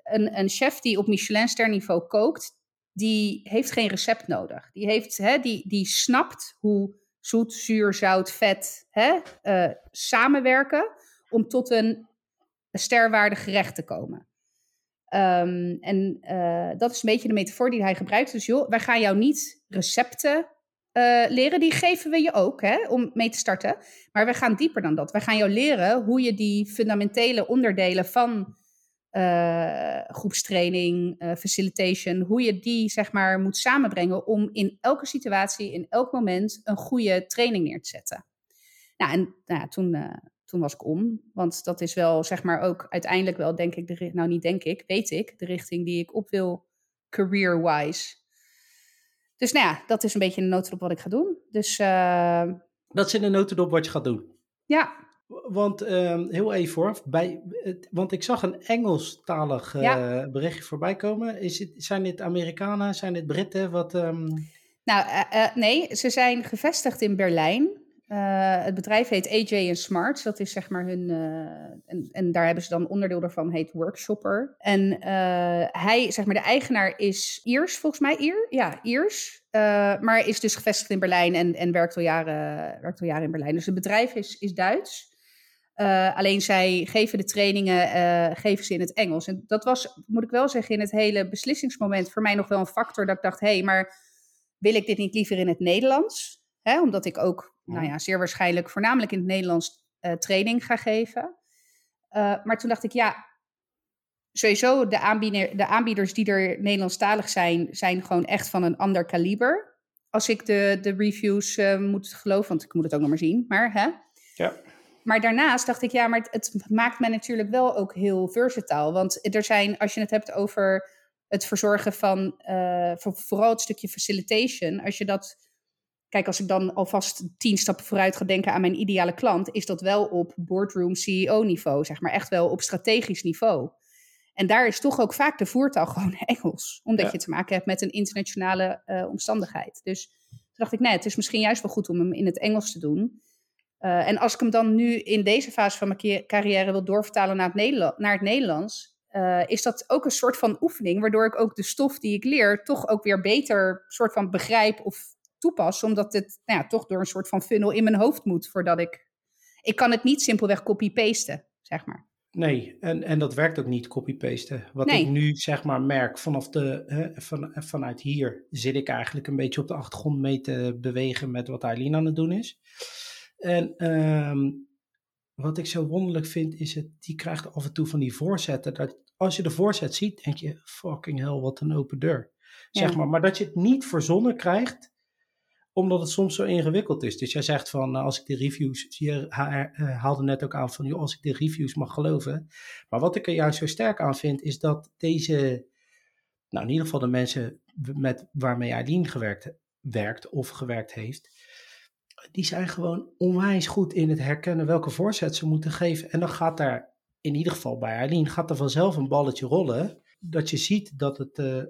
Een, een chef die op Michelinster niveau kookt, die heeft geen recept nodig. Die, heeft, hè, die, die snapt hoe zoet, zuur, zout, vet hè, uh, samenwerken om tot een sterwaardig gerecht te komen. Um, en uh, dat is een beetje de metafoor die hij gebruikt. Dus joh, wij gaan jou niet recepten uh, leren, die geven we je ook hè, om mee te starten. Maar we gaan dieper dan dat. Wij gaan jou leren hoe je die fundamentele onderdelen van uh, groepstraining, uh, facilitation, hoe je die zeg maar moet samenbrengen om in elke situatie, in elk moment een goede training neer te zetten. Nou, en nou toen, toen was ik om, want dat is wel zeg maar ook uiteindelijk wel, denk ik, de, nou niet denk ik, weet ik, de richting die ik op wil career-wise. Dus nou ja, dat is een beetje een notendop wat ik ga doen. Dus, dat is in de notendop wat je gaat doen? Ja, want uh, heel even hoor, bij, want ik zag een Engelstalig uh, ja. berichtje voorbij komen. Is het, zijn dit Amerikanen, zijn dit Britten? Wat, um... Nou, uh, nee, ze zijn gevestigd in Berlijn. Het bedrijf heet AJ Smart, dat is zeg maar hun. En, en, daar hebben ze dan onderdeel daarvan, heet Workshopper. En hij, zeg maar, de eigenaar is Iers, volgens mij Ier. Ja, Iers. maar is dus gevestigd in Berlijn en, en werkt, al jaren, werkt al jaren in Berlijn. Dus het bedrijf is, is Duits. Alleen zij geven de trainingen geven ze in het Engels. En dat was, moet ik wel zeggen, in het hele beslissingsmoment voor mij nog wel een factor dat ik dacht: hé, hey, maar wil ik dit niet liever in het Nederlands? Hè, omdat ik ook, nou ja, zeer waarschijnlijk voornamelijk in het Nederlands uh, training ga geven. maar toen dacht ik: ja, sowieso de, aanbieder, de aanbieders die er Nederlandstalig zijn, zijn gewoon echt van een ander kaliber. Als ik de, de reviews moet geloven, want ik moet het ook nog maar zien. Maar hè. Ja. Maar daarnaast dacht ik, ja, maar het, het maakt me natuurlijk wel ook heel versatile. Want er zijn, als je het hebt over het verzorgen van uh, vooral het stukje facilitation, als je dat. Kijk, als ik dan alvast tien stappen vooruit ga denken aan mijn ideale klant, is dat wel op boardroom CEO-niveau, zeg maar, echt wel op strategisch niveau. En daar is toch ook vaak de voertaal gewoon Engels, omdat ja. je te maken hebt met een internationale uh, omstandigheid. Dus toen dacht ik, nee, het is misschien juist wel goed om hem in het Engels te doen. Uh, en als ik hem dan nu in deze fase van mijn carrière wil doorvertalen naar het, naar het Nederlands, uh, is dat ook een soort van oefening, waardoor ik ook de stof die ik leer toch ook weer beter soort van begrijp of toepas, omdat het nou ja, toch door een soort van funnel in mijn hoofd moet voordat ik. Ik kan het niet simpelweg copy-pasten, zeg maar. Nee, en, en dat werkt ook niet copy-pasten. Wat nee. ik nu zeg maar merk vanaf de, hè, van, vanuit hier zit ik eigenlijk een beetje op de achtergrond mee te bewegen met wat Eileen aan het doen is. En um, wat ik zo wonderlijk vind, is het, die krijgt af en toe van die voorzetten. Dat als je de voorzet ziet, denk je, fucking hell, wat een open deur. Zeg maar. Maar dat je het niet verzonnen krijgt, omdat het soms zo ingewikkeld is. Dus jij zegt van, als ik de reviews, je haalde net ook aan van, als ik de reviews mag geloven. Maar wat ik er juist zo sterk aan vind, is dat deze nou in ieder geval de mensen met, waarmee Eileen gewerkt, werkt of gewerkt heeft, die zijn gewoon onwijs goed in het herkennen welke voorzet ze moeten geven. En dan gaat daar, in ieder geval bij Eileen, gaat er vanzelf een balletje rollen, dat je ziet dat, het, uh,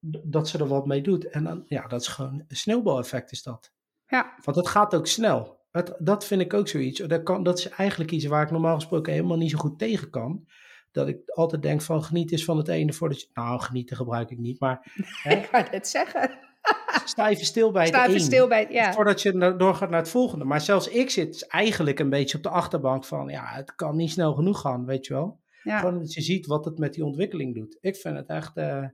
dat ze er wat mee doet. En dan, ja, dat is gewoon een sneeuwbaleffect is dat. Ja. Want het gaat ook snel. Het, dat vind ik ook zoiets. Dat, kan, dat is eigenlijk iets waar ik normaal gesproken helemaal niet zo goed tegen kan dat ik altijd denk van geniet eens van het ene voordat je... Nou, genieten gebruik ik niet, maar... Hè, ik kan het zeggen. Sta even stil bij sta het even stil bij ja. Voordat je doorgaat naar het volgende. Maar zelfs ik zit eigenlijk een beetje op de achterbank van... Ja, het kan niet snel genoeg gaan, weet je wel. Ja. Gewoon dat je ziet wat het met die ontwikkeling doet. Ik vind het echt... Uh,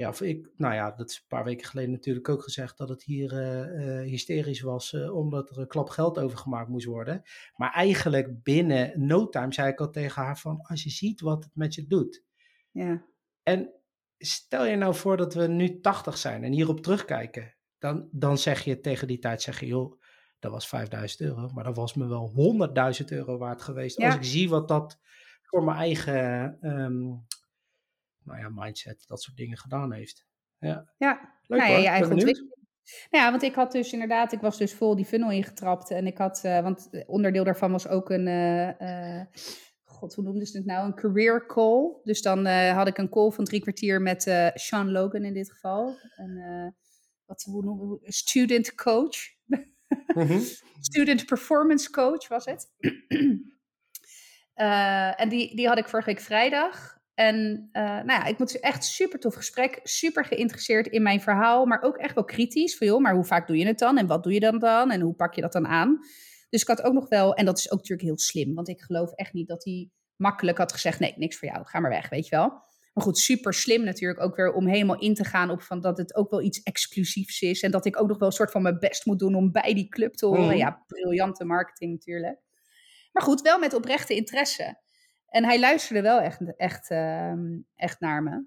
ja, of ik, nou ja, dat is een paar weken geleden natuurlijk ook gezegd dat het hier uh, uh, hysterisch was, uh, omdat er een klap geld overgemaakt moest worden. Maar eigenlijk binnen no time zei ik al tegen haar van, als je ziet wat het met je doet. Ja. En stel je nou voor dat we nu 80 zijn en hierop terugkijken, dan, dan zeg je tegen die tijd, zeg je, joh, dat was 5000 euro, maar dat was me wel 100.000 euro waard geweest. Ja. Als ik zie wat dat voor mijn eigen... Um, nou ja, mindset, dat soort dingen gedaan heeft. Ja, ja. Leuk, nou ja je eigen ontwikkeling. Nou ja, want ik had dus inderdaad, ik was dus vol die funnel ingetrapt. En ik had, uh, want onderdeel daarvan was ook een, uh, uh, god, hoe noemden ze het nou? Een career call. Dus dan had ik een call van drie kwartier met Sean Logan in dit geval. Een, wat, hoe noemen we? Student coach. Mm -hmm. Student performance coach was het. en die, die had ik vorige week vrijdag. En uh, nou ja, ik moet echt super tof gesprek, super geïnteresseerd in mijn verhaal, maar ook echt wel kritisch. Van joh, maar hoe vaak doe je het dan? En wat doe je dan dan? En hoe pak je dat dan aan? Dus ik had ook nog wel, en dat is ook natuurlijk heel slim, want ik geloof echt niet dat hij makkelijk had gezegd: nee, niks voor jou, ga maar weg, weet je wel. Maar goed, super slim natuurlijk ook weer om helemaal in te gaan op van dat het ook wel iets exclusiefs is. En dat ik ook nog wel een soort van mijn best moet doen om bij die club te horen. Mm. Ja, briljante marketing natuurlijk. Maar goed, wel met oprechte interesse. En hij luisterde wel echt, echt, uh, echt naar me.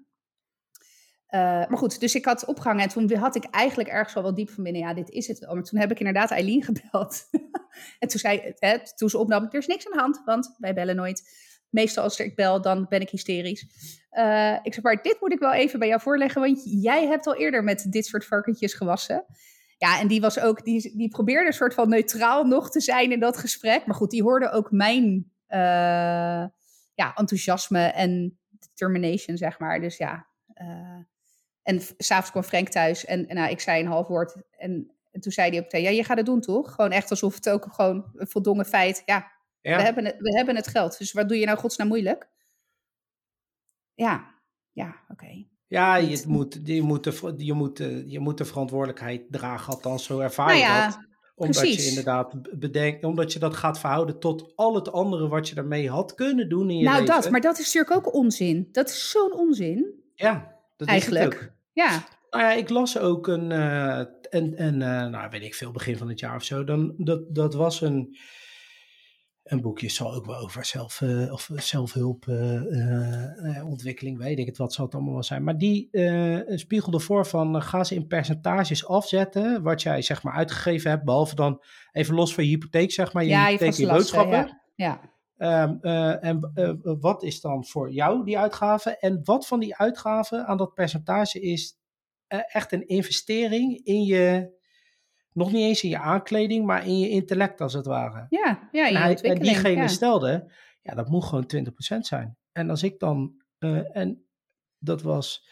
Uh, maar goed, dus ik had opgehangen en toen had ik eigenlijk ergens al wel diep van binnen, ja, dit is het wel. Maar toen heb ik inderdaad Eileen gebeld. en toen zei, hè, toen ze opnam, er is niks aan de hand, want wij bellen nooit. Meestal als ik bel, dan ben ik hysterisch. Uh, ik zeg maar, dit moet ik wel even bij jou voorleggen, want jij hebt al eerder met dit soort varkentjes gewassen. Ja, en die was ook, die, die probeerde een soort van neutraal nog te zijn in dat gesprek. Maar goed, die hoorde ook mijn uh, ja, enthousiasme en determination, zeg maar. Dus ja. Uh, en s'avonds kwam Frank thuis en, en nou, ik zei een half woord. En, en toen zei hij ook ja, je gaat het doen toch? Gewoon echt alsof het ook gewoon een voldongen feit. Ja, ja. We, hebben het, we hebben het geld. Dus wat doe je nou godsnaam moeilijk? Ja, ja, oké. Okay. Ja, je moet, je, moet de, je, moet, je moet de verantwoordelijkheid dragen, althans zo ervaar je nou ja, dat omdat Precies. je inderdaad bedenkt, omdat je dat gaat verhouden tot al het andere wat je daarmee had kunnen doen in je nou, leven. Nou, dat, maar dat is natuurlijk ook onzin. Dat is zo'n onzin. Ja, dat Eigenlijk. is het ook. Ja. Nou ja, ik las ook een, uh, een, een uh, nou weet ik veel, begin van het jaar of zo. Dan, dat, dat was een, een boekje, zal ook wel over zelf, uh, of zelfhulp, ontwikkeling, weet ik het wat zal het allemaal wel zijn. Maar die spiegelde voor van, ga ze in percentages afzetten, wat jij zeg maar uitgegeven hebt, behalve dan even los van je hypotheek, zeg maar, je ja, hypotheek, je, je boodschappen. Ja. ja. Um, en wat is dan voor jou die uitgave? En wat van die uitgaven aan dat percentage is echt een investering in je, nog niet eens in je aankleding, maar in je intellect als het ware. Ja, ja in je en, hij, en diegene ja. stelde, ja, dat moet gewoon 20% zijn. En als ik dan, uh, en dat was,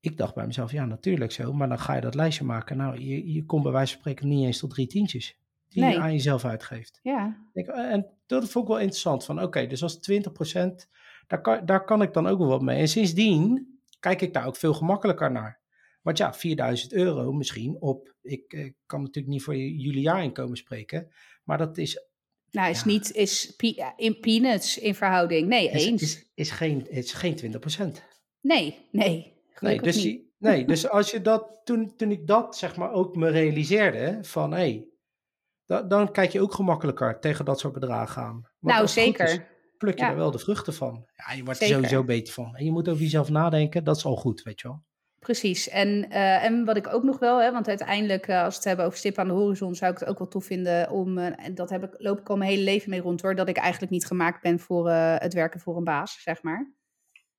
ik dacht bij mezelf, ja, natuurlijk zo, maar dan ga je dat lijstje maken. Nou, je, je komt bij wijze van spreken niet eens tot drie tientjes die Nee. je aan jezelf uitgeeft. Ja, Ik, en dat vond ik wel interessant. Van oké, dus als 20%, daar kan, daar kan ik dan ook wel wat mee. En sindsdien kijk ik daar ook veel gemakkelijker naar. Want ja, 4000 euro misschien op. Ik eh, kan natuurlijk niet voor jullie jaarinkomen spreken. Maar dat is, nou is Ja. niet, is pe- in peanuts in verhouding. Nee, is, eens. is, is, geen, is geen 20%. Nee, nee. Nee, dus, die- nee, dus als je dat, toen, toen ik dat zeg maar ook me realiseerde, van hé, hey, da- dan kijk je ook gemakkelijker tegen dat soort bedragen aan. Want Nou, is, zeker. pluk je Ja. er wel de vruchten van. Ja, je wordt er sowieso beter van. En je moet over jezelf nadenken, dat is al goed, weet je wel. Precies. En, eh, en wat ik ook nog wel, hè, want uiteindelijk, eh, als we het hebben over stip aan de horizon, zou ik het ook wel tof vinden om, eh, en dat heb ik, loop ik al mijn hele leven mee rond hoor, dat ik eigenlijk niet gemaakt ben voor eh, het werken voor een baas, zeg maar.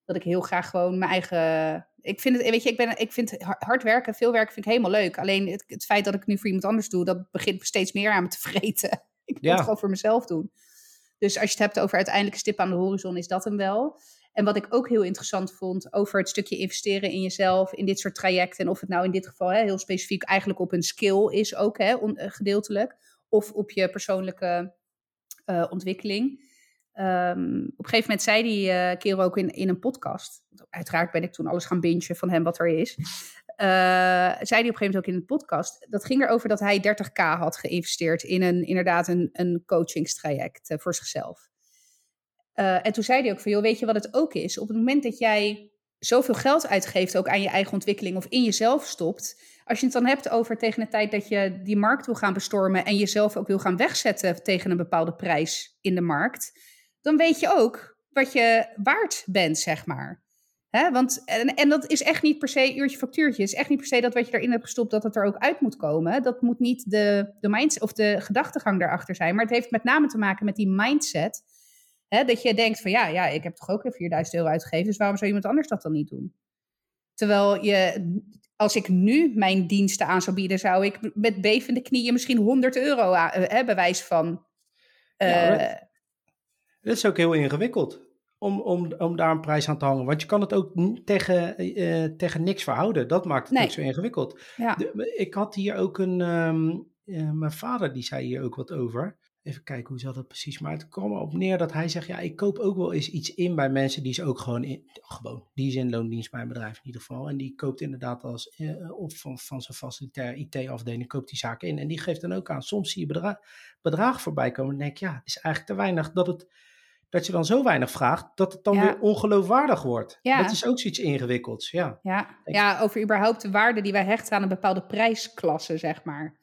Dat ik heel graag gewoon mijn eigen Ik vind het, weet je, ik, ben, ik vind hard werken, veel werken vind ik helemaal leuk. Alleen het, het feit dat ik het nu voor iemand anders doe, dat begint steeds meer aan me te vreten. ik wil het gewoon voor mezelf doen. Dus als je het hebt over uiteindelijke stip aan de horizon, is dat hem wel. En wat ik ook heel interessant vond over het stukje investeren in jezelf, in dit soort trajecten. En of het nou in dit geval hè, heel specifiek eigenlijk op een skill is ook, hè, eh, gedeeltelijk. Of op je persoonlijke uh, ontwikkeling. Um, op een gegeven moment zei die uh, kerel ook in, in een podcast. Uiteraard ben ik toen alles gaan bingen van hem wat er is. Zei hij op een gegeven moment ook in een podcast. Dat ging erover dat hij 30k had geïnvesteerd in een, inderdaad een, een coachingstraject voor zichzelf. En toen zei hij ook van, joh, weet je wat het ook is? Op het moment dat jij zoveel geld uitgeeft ook aan je eigen ontwikkeling of in jezelf stopt. Als je het dan hebt over tegen de tijd dat je die markt wil gaan bestormen en jezelf ook wil gaan wegzetten tegen een bepaalde prijs in de markt dan weet je ook wat je waard bent, zeg maar. Want, en, en dat is echt niet per se uurtje factuurtje. Het is echt niet per se dat wat je erin hebt gestopt, dat het er ook uit moet komen. Dat moet niet de, de mindset of de gedachtegang daarachter zijn. Maar het heeft met name te maken met die mindset. Hè? Dat je denkt van ja, ja, ik heb toch ook 4000 euro uitgegeven, dus waarom zou iemand anders dat dan niet doen? Terwijl je, als ik nu mijn diensten aan zou bieden, zou ik met bevende knieën misschien 100 euro aan, bewijs van. Uh, dat is ook heel ingewikkeld om, om, om daar een prijs aan te hangen. Want je kan het ook tegen, uh, tegen niks verhouden. Dat maakt het nee. ook zo ingewikkeld. Ja. De, ik had hier ook een. Um, uh, mijn vader die zei hier ook wat over. Even kijken hoe zat dat precies. Maar het kwam erop neer dat hij zegt: Ja, ik koop ook wel eens iets in bij mensen die ze ook gewoon in. Gewoon, die is in loondienst bij een bedrijf in ieder geval. En die koopt inderdaad als. Uh, of van, van zijn facilitair IT-afdeling koopt die zaken in. En die geeft dan ook aan. Soms zie je bedrag, bedragen voorbij komen. En denk Ja, het is eigenlijk te weinig dat het dat je dan zo weinig vraagt, dat het dan weer ongeloofwaardig wordt. Ja. Dat is ook zoiets ingewikkelds, ja. Ja. ja, over überhaupt de waarde die wij hechten aan een bepaalde prijsklasse, zeg maar.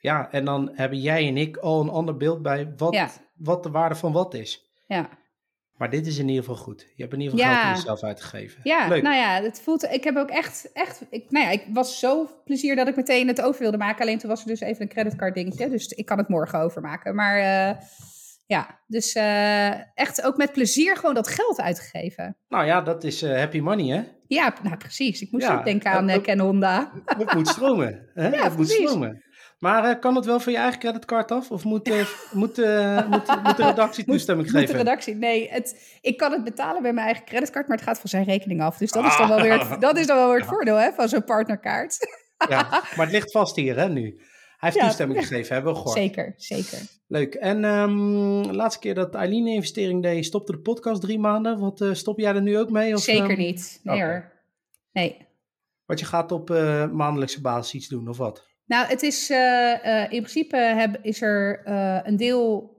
Ja, en dan hebben jij en ik al een ander beeld bij wat, wat de waarde van wat is. Ja. Maar dit is in ieder geval goed. Je hebt in ieder geval ja. geld jezelf uitgegeven. Ja, Leuk. nou ja, het voelt. Ik heb ook echt, echt. Ik, nou ja, ik was zo plezier dat ik meteen het over wilde maken. Alleen toen was er dus even een creditcard dingetje. Dus ik kan het morgen overmaken. Maar uh, ja, dus uh, echt ook met plezier gewoon dat geld uitgegeven. Nou ja, dat is uh, happy money, hè? Ja, nou precies. Ik moest ook denken aan Ken Honda. Het moet stromen. Hè? Ja, het moet stromen. Maar kan het wel van je eigen creditcard af? Of moet, moet, moet, moet de redactie toestemming moet, geven? Moet de redactie? Nee, het, ik kan het betalen bij mijn eigen creditcard, maar het gaat van zijn rekening af. Dus dat is dan wel weer het, dat is dan wel weer het voordeel hè, van zo'n partnerkaart. Ja, maar het ligt vast hier, hè, nu? Hij heeft toestemming gegeven, hebben we gehoord. Zeker, zeker. Leuk. En um, laatste keer dat Eileen een investering deed, stopte de podcast drie maanden. Wat uh, stop jij er nu ook mee? Of, zeker um... niet. Nee okay. hoor. Nee. Want je gaat op uh, maandelijkse basis iets doen, of wat? Nou, het is uh, in principe heb, is er een deel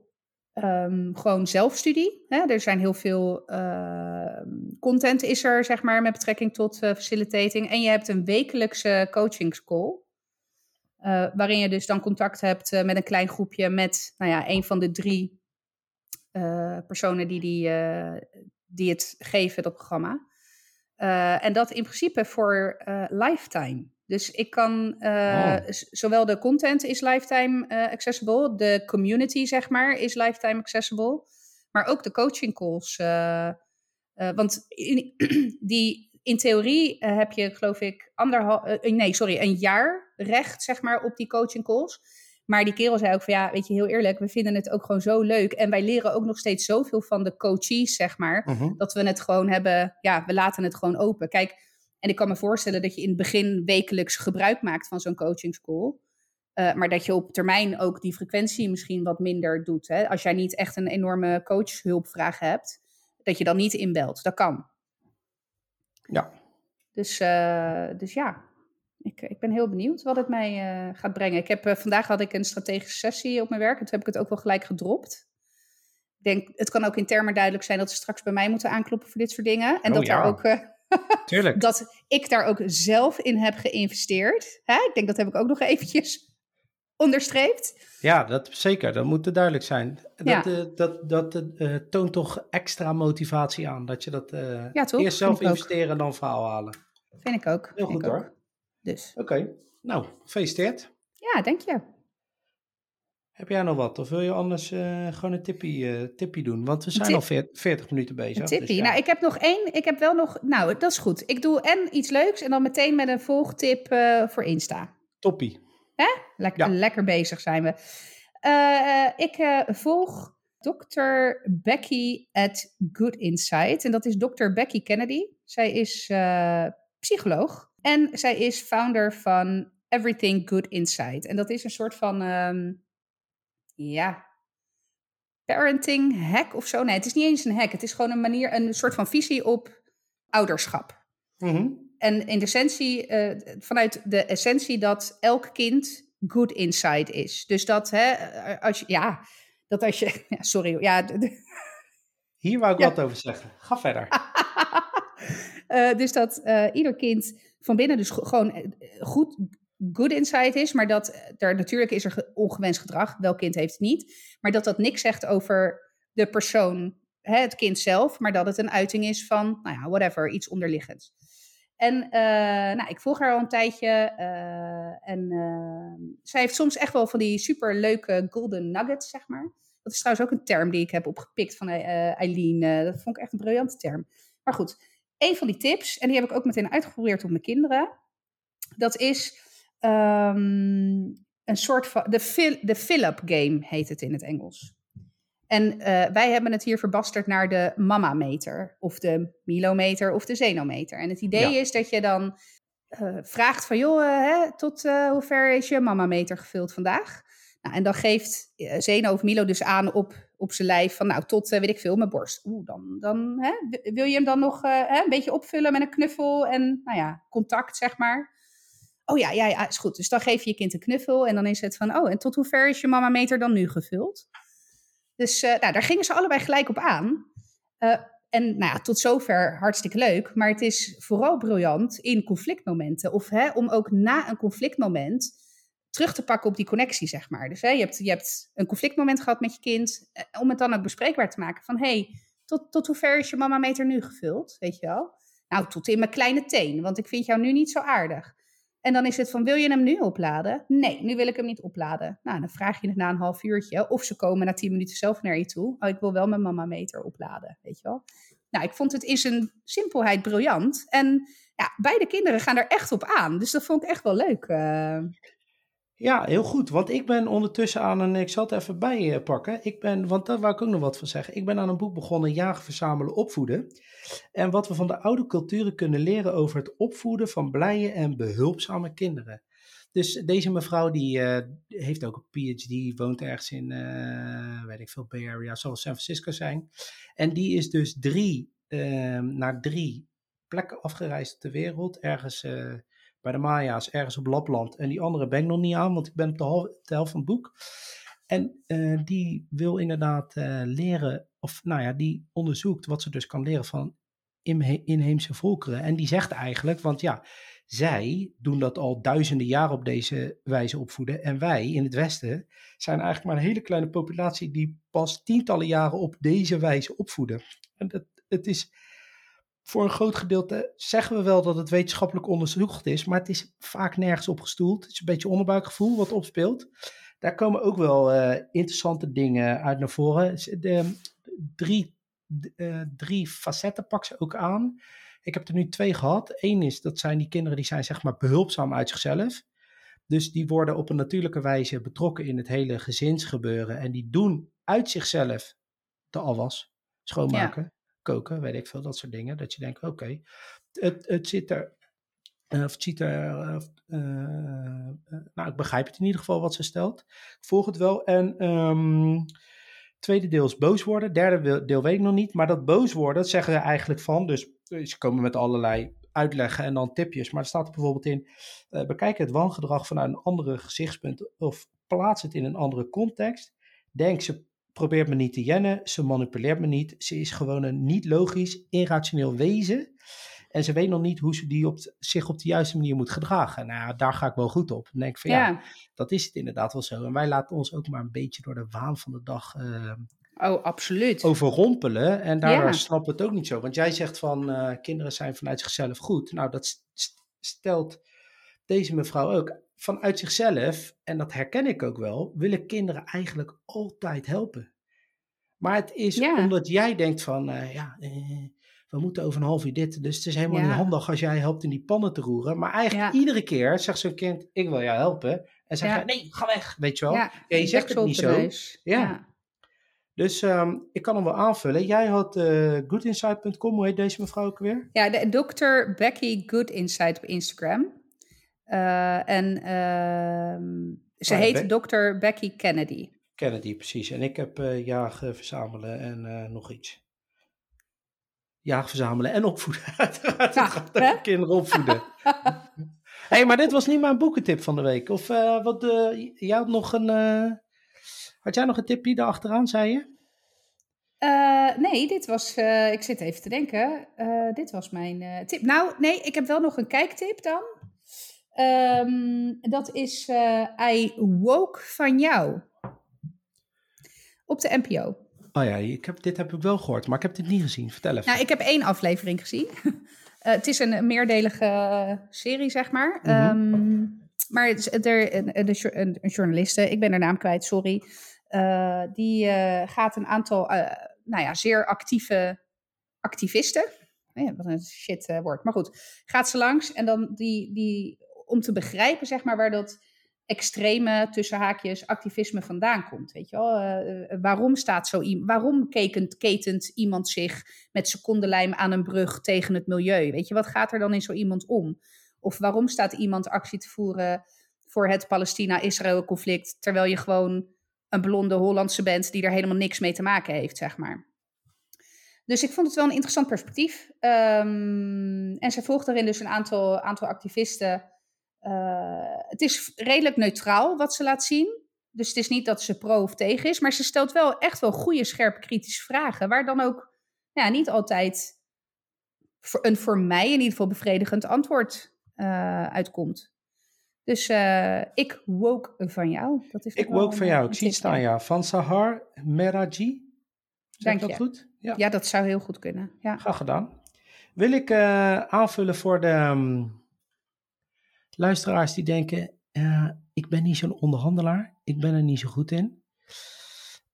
um, gewoon zelfstudie. Hè? Er zijn heel veel content is er, zeg maar, met betrekking tot facilitating. En je hebt een wekelijkse coachingscall. Uh, waarin je dus dan contact hebt met een klein groepje met nou ja, een van de drie personen die, die, die het geven, dat programma. en dat in principe voor lifetime. Dus ik kan, oh. zowel de content is lifetime accessible, de community zeg maar is lifetime accessible, maar ook de coaching calls. want in, die, in theorie heb je geloof ik anderhalf, nee sorry, een jaar recht, zeg maar, op die coaching calls. Maar die kerel zei ook van ja, weet je, heel eerlijk, we vinden het ook gewoon zo leuk. En wij leren ook nog steeds zoveel van de coaches, zeg maar, mhm. dat we het gewoon hebben, ja, we laten het gewoon open. Kijk, en ik kan me voorstellen dat je in het begin wekelijks gebruik maakt van zo'n coachingscall. Uh, maar dat je op termijn ook die frequentie misschien wat minder doet. Hè? Als jij niet echt een enorme coachhulpvraag hebt, dat je dan niet inbelt. Dat kan. Ja. Dus, uh, dus ja, ik, ik ben heel benieuwd wat het mij uh, gaat brengen. Ik heb, vandaag had ik een strategische sessie op mijn werk. En toen heb ik het ook wel gelijk gedropt. Ik denk, het kan ook in termen duidelijk zijn dat ze straks bij mij moeten aankloppen voor dit soort dingen. En oh, dat, ja. daar ook, Tuurlijk. dat ik daar ook zelf in heb geïnvesteerd. Hè? Ik denk dat heb ik ook nog eventjes onderstreept. Ja, dat zeker. Dat moet duidelijk zijn. Dat, Ja. eh, dat, dat eh, toont toch extra motivatie aan. Dat je dat Ja, toch? eerst zelf investeren en dan verhaal halen. Vind ik ook. Heel vind goed hoor. Dus Oké, nou, gefeliciteerd. ja, denk je. Heb jij nog wat? Of wil je anders uh, gewoon een tippie, uh, tippie doen? Want we zijn tip. al 40, 40 minuten bezig. Een tippie. Dus ja. Nou, ik heb nog één. Ik heb wel nog... Nou, dat is goed. Ik doe en iets leuks en dan meteen met een volgtip uh, voor Insta. Toppie. Hè? Lekker, ja. lekker bezig zijn we. ik volg Dr. Becky at Good Insight. En dat is Dr. Becky Kennedy. Zij is psycholoog. En zij is founder van Everything Good Insight. En dat is een soort van... Um, ja, parenting hack of zo. Nee, het is niet eens een hack. Het is gewoon een manier, een soort van visie op ouderschap. Mm -hmm. En in de essentie, uh, vanuit de essentie dat elk kind good inside is. Dus dat, hè, als je, ja, dat als je, ja, sorry, ja. Hier wou ik ja. wat over zeggen. Ga verder. uh, dus dat uh, ieder kind van binnen dus gewoon goed, good inside is, maar dat er natuurlijk is er ongewenst gedrag, welk kind heeft het niet, maar dat dat niks zegt over de persoon, hè, het kind zelf, maar dat het een uiting is van, nou ja, whatever, iets onderliggends. En uh, nou, ik volg haar al een tijdje uh, en zij heeft soms echt wel van die super leuke golden nuggets, zeg maar. Dat is trouwens ook een term die ik heb opgepikt van Eileen. dat vond ik echt een briljante term. Maar goed, een van die tips, en die heb ik ook meteen uitgeprobeerd op mijn kinderen. Dat is um, een soort van. De, fill, de fill-up game heet het in het Engels. En uh, wij hebben het hier verbasterd naar de mama-meter, of de milometer, of de zenometer. En het idee ja. is dat je dan uh, vraagt van, joh, uh, hè, tot hoe ver is je mama-meter gevuld vandaag? Nou, en dan geeft Zeno of Milo dus aan op, op zijn lijf van, nou, tot, weet ik veel, mijn borst. Oeh, dan, dan hè, wil je hem dan nog hè, een beetje opvullen met een knuffel en, nou ja, contact, zeg maar. Oh ja, ja, ja, is goed. Dus dan geef je je kind een knuffel en dan is het van, oh, en tot hoe ver is je mama meter dan nu gevuld? Dus uh, nou, daar gingen ze allebei gelijk op aan. Uh, en nou ja, tot zover hartstikke leuk, maar het is vooral briljant in conflictmomenten. Of hè, om ook na een conflictmoment terug te pakken op die connectie, zeg maar. Dus hè, je, hebt, je hebt een conflictmoment gehad met je kind, eh, om het dan ook bespreekbaar te maken. Van, hey, tot, tot hoe ver is je mama meter nu gevuld, weet je wel? Nou, tot in mijn kleine teen, want ik vind jou nu niet zo aardig. En dan is het van, wil je hem nu opladen? Nee, nu wil ik hem niet opladen. Nou, dan vraag je het na een half uurtje. Of ze komen na tien minuten zelf naar je toe. Oh, ik wil wel mijn mama meter opladen, weet je wel. Nou, ik vond het in zijn simpelheid briljant. En ja, beide kinderen gaan er echt op aan. Dus dat vond ik echt wel leuk. Uh... Ja, heel goed. Want ik ben ondertussen aan een. Ik zal het even bij pakken. Ik ben, want daar wou ik ook nog wat van zeggen. Ik ben aan een boek begonnen: Jagen, Verzamelen, Opvoeden. En wat we van de oude culturen kunnen leren over het opvoeden van blije en behulpzame kinderen. Dus deze mevrouw die uh, heeft ook een PhD, woont ergens in, uh, weet ik veel, Bay Area, zal San Francisco zijn. En die is dus drie, uh, naar drie plekken afgereisd de wereld. Ergens bij de Maya's, ergens op Lapland. En die andere ben ik nog niet aan, want ik ben op de, helft van het boek. En uh, die wil inderdaad uh, leren, of nou ja, die onderzoekt wat ze dus kan leren van inheemse volkeren. En die zegt eigenlijk, want ja, zij doen dat al duizenden jaren op deze wijze opvoeden. En wij in het Westen zijn eigenlijk maar een hele kleine populatie die pas tientallen jaren op deze wijze opvoeden. En dat, het is voor een groot gedeelte zeggen we wel dat het wetenschappelijk onderzocht is, maar het is vaak nergens op gestoeld. Het is een beetje onderbuikgevoel wat opspeelt. Daar komen ook wel uh, interessante dingen uit naar voren. De, drie, uh, drie facetten pak ze ook aan. Ik heb er nu twee gehad. Eén is, dat zijn die kinderen die zijn zeg maar behulpzaam uit zichzelf. Dus die worden op een natuurlijke wijze betrokken in het hele gezinsgebeuren. En die doen uit zichzelf de afwas, schoonmaken. Koken, weet ik veel, dat soort dingen. Dat je denkt, oké, het, het zit er uh, of het ziet er. Uh, uh, nou, ik begrijp het in ieder geval wat ze stelt. Ik volg het wel. En um, tweede deel is boos worden. Derde deel weet ik nog niet. Maar dat boos worden, dat zeggen ze eigenlijk van. Dus ze komen met allerlei uitleggen en dan tipjes. Maar er staat er bijvoorbeeld in: bekijk het wangedrag vanuit een andere gezichtspunt. Of plaats het in een andere context. Denk ze probeert me niet te jennen. Ze manipuleert me niet. Ze is gewoon een niet logisch, irrationeel wezen. En ze weet nog niet hoe ze die op, zich op de juiste manier moet gedragen. Nou, daar ga ik wel goed op. Dan denk ik van ja, ja dat is het inderdaad wel zo. En wij laten ons ook maar een beetje door de waan van de dag uh, oh, absoluut. overrompelen. En daardoor ja. snappen we het ook niet zo. Want jij zegt van uh, kinderen zijn vanuit zichzelf goed. Nou, dat stelt deze mevrouw ook. Vanuit zichzelf, en dat herken ik ook wel, willen kinderen eigenlijk altijd helpen. Maar het is Ja. omdat jij denkt van, eh, ja, eh, we moeten over een half uur dit. Dus het is helemaal Ja. niet handig als jij helpt in die pannen te roeren. Maar eigenlijk Ja. iedere keer zegt zo'n kind, ik wil jou helpen. En zeg Ja. je, nee, ga weg, weet je wel. Je zegt het niet zo. Ja. Dus ehm, ik kan hem wel aanvullen. Jij had eh goodinsight.com, hoe heet deze mevrouw ook weer? Ja, de, Dr. Becky Good Insight op Instagram. Eh, en ehm, ze heet Be- Dr. Becky Kennedy. Kennedy, precies. En ik heb eh jagen, verzamelen en eh, nog iets. Jagen, verzamelen en opvoeden. Uiteraard, Ja, gaat over kinderen opvoeden. Hé, hey, maar dit was niet mijn boekentip van de week. Of eh, wat, eh, jij had nog een... eh, had jij nog een tipje daarachteraan, zei je? Eh, nee, dit was. eh, ik zit even te denken. Eh, dit was mijn eh, tip. Nou, nee, ik heb wel nog een kijktip dan. Ehm, dat is eh I Woke van jou. Op de NPO. Oh ja, ik heb, dit heb ik wel gehoord, maar ik heb dit niet gezien. Vertel even. Nou, ik heb één aflevering gezien. Eh, het is een meerdelige serie, zeg maar. Mhm. Ehm, maar het is, er, een, een, journaliste, ik ben haar naam kwijt, sorry. eh, die eh, gaat een aantal, eh, nou ja, zeer actieve activisten. Ja, wat een shit eh, woord. Maar goed, gaat ze langs en dan die, die, om te begrijpen, zeg maar, waar dat extreme, tussen haakjes, activisme vandaan komt. Weet je wel? Eh, eh, waarom staat zo iemand, waarom ketent, ketent iemand zich met secondenlijm aan een brug tegen het milieu? Weet je, wat gaat er dan in zo iemand om? Of waarom staat iemand actie te voeren voor het Palestina-Israël conflict, terwijl je gewoon een blonde Hollandse bent die er helemaal niks mee te maken heeft, zeg maar. Dus ik vond het wel een interessant perspectief. Ehm, en zij volgt daarin dus een aantal, aantal activisten. Eh, het is redelijk neutraal wat ze laat zien. Dus het is niet dat ze pro of tegen is, maar ze stelt wel echt wel goede, scherpe, kritische vragen. Waar dan ook ja, niet altijd een voor mij in ieder geval bevredigend antwoord eh, uitkomt. Dus eh, ik woke van jou. Dat is ik woke van jou. Ik zie het staan, ja. Van Sahar Meraji. Zeg Dank dat je. goed? Ja. Ja, dat zou heel goed kunnen. Ja. Graag gedaan. Wil ik aanvullen voor de ehm, luisteraars die denken: eh, ik ben niet zo'n onderhandelaar, ik ben er niet zo goed in.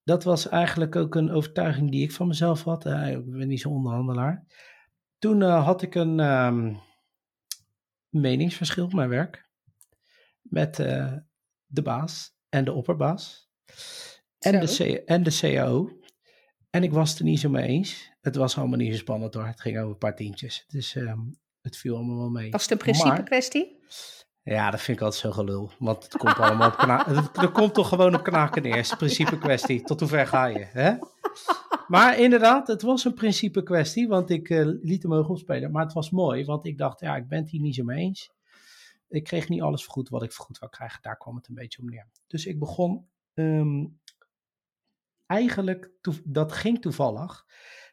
Dat was eigenlijk ook een overtuiging die ik van mezelf had. Eh, ik ben niet zo'n onderhandelaar. Toen eh, had ik een ehm, meningsverschil op mijn werk met de baas en de opperbaas en de. C- en de CAO. En ik was het er niet zo mee eens. Het was allemaal niet zo spannend hoor. Het ging over een paar tientjes. Dus ehm, het viel allemaal wel mee. Was het een principe Maar- kwestie? Ja, dat vind ik altijd zo gelul. Want het komt allemaal op knaken. Het, er komt toch gewoon op knaken neer. Principe kwestie. Tot hoe ver ga je? Hè? Maar inderdaad, het was een principe kwestie. Want ik eh, liet hem ook opspelen. Maar het was mooi. Want ik dacht, ja, ik ben het hier niet zo mee eens. Ik kreeg niet alles vergoed wat ik vergoed wou krijgen. Daar kwam het een beetje om neer. Dus ik begon ehm, eigenlijk, dat ging toevallig,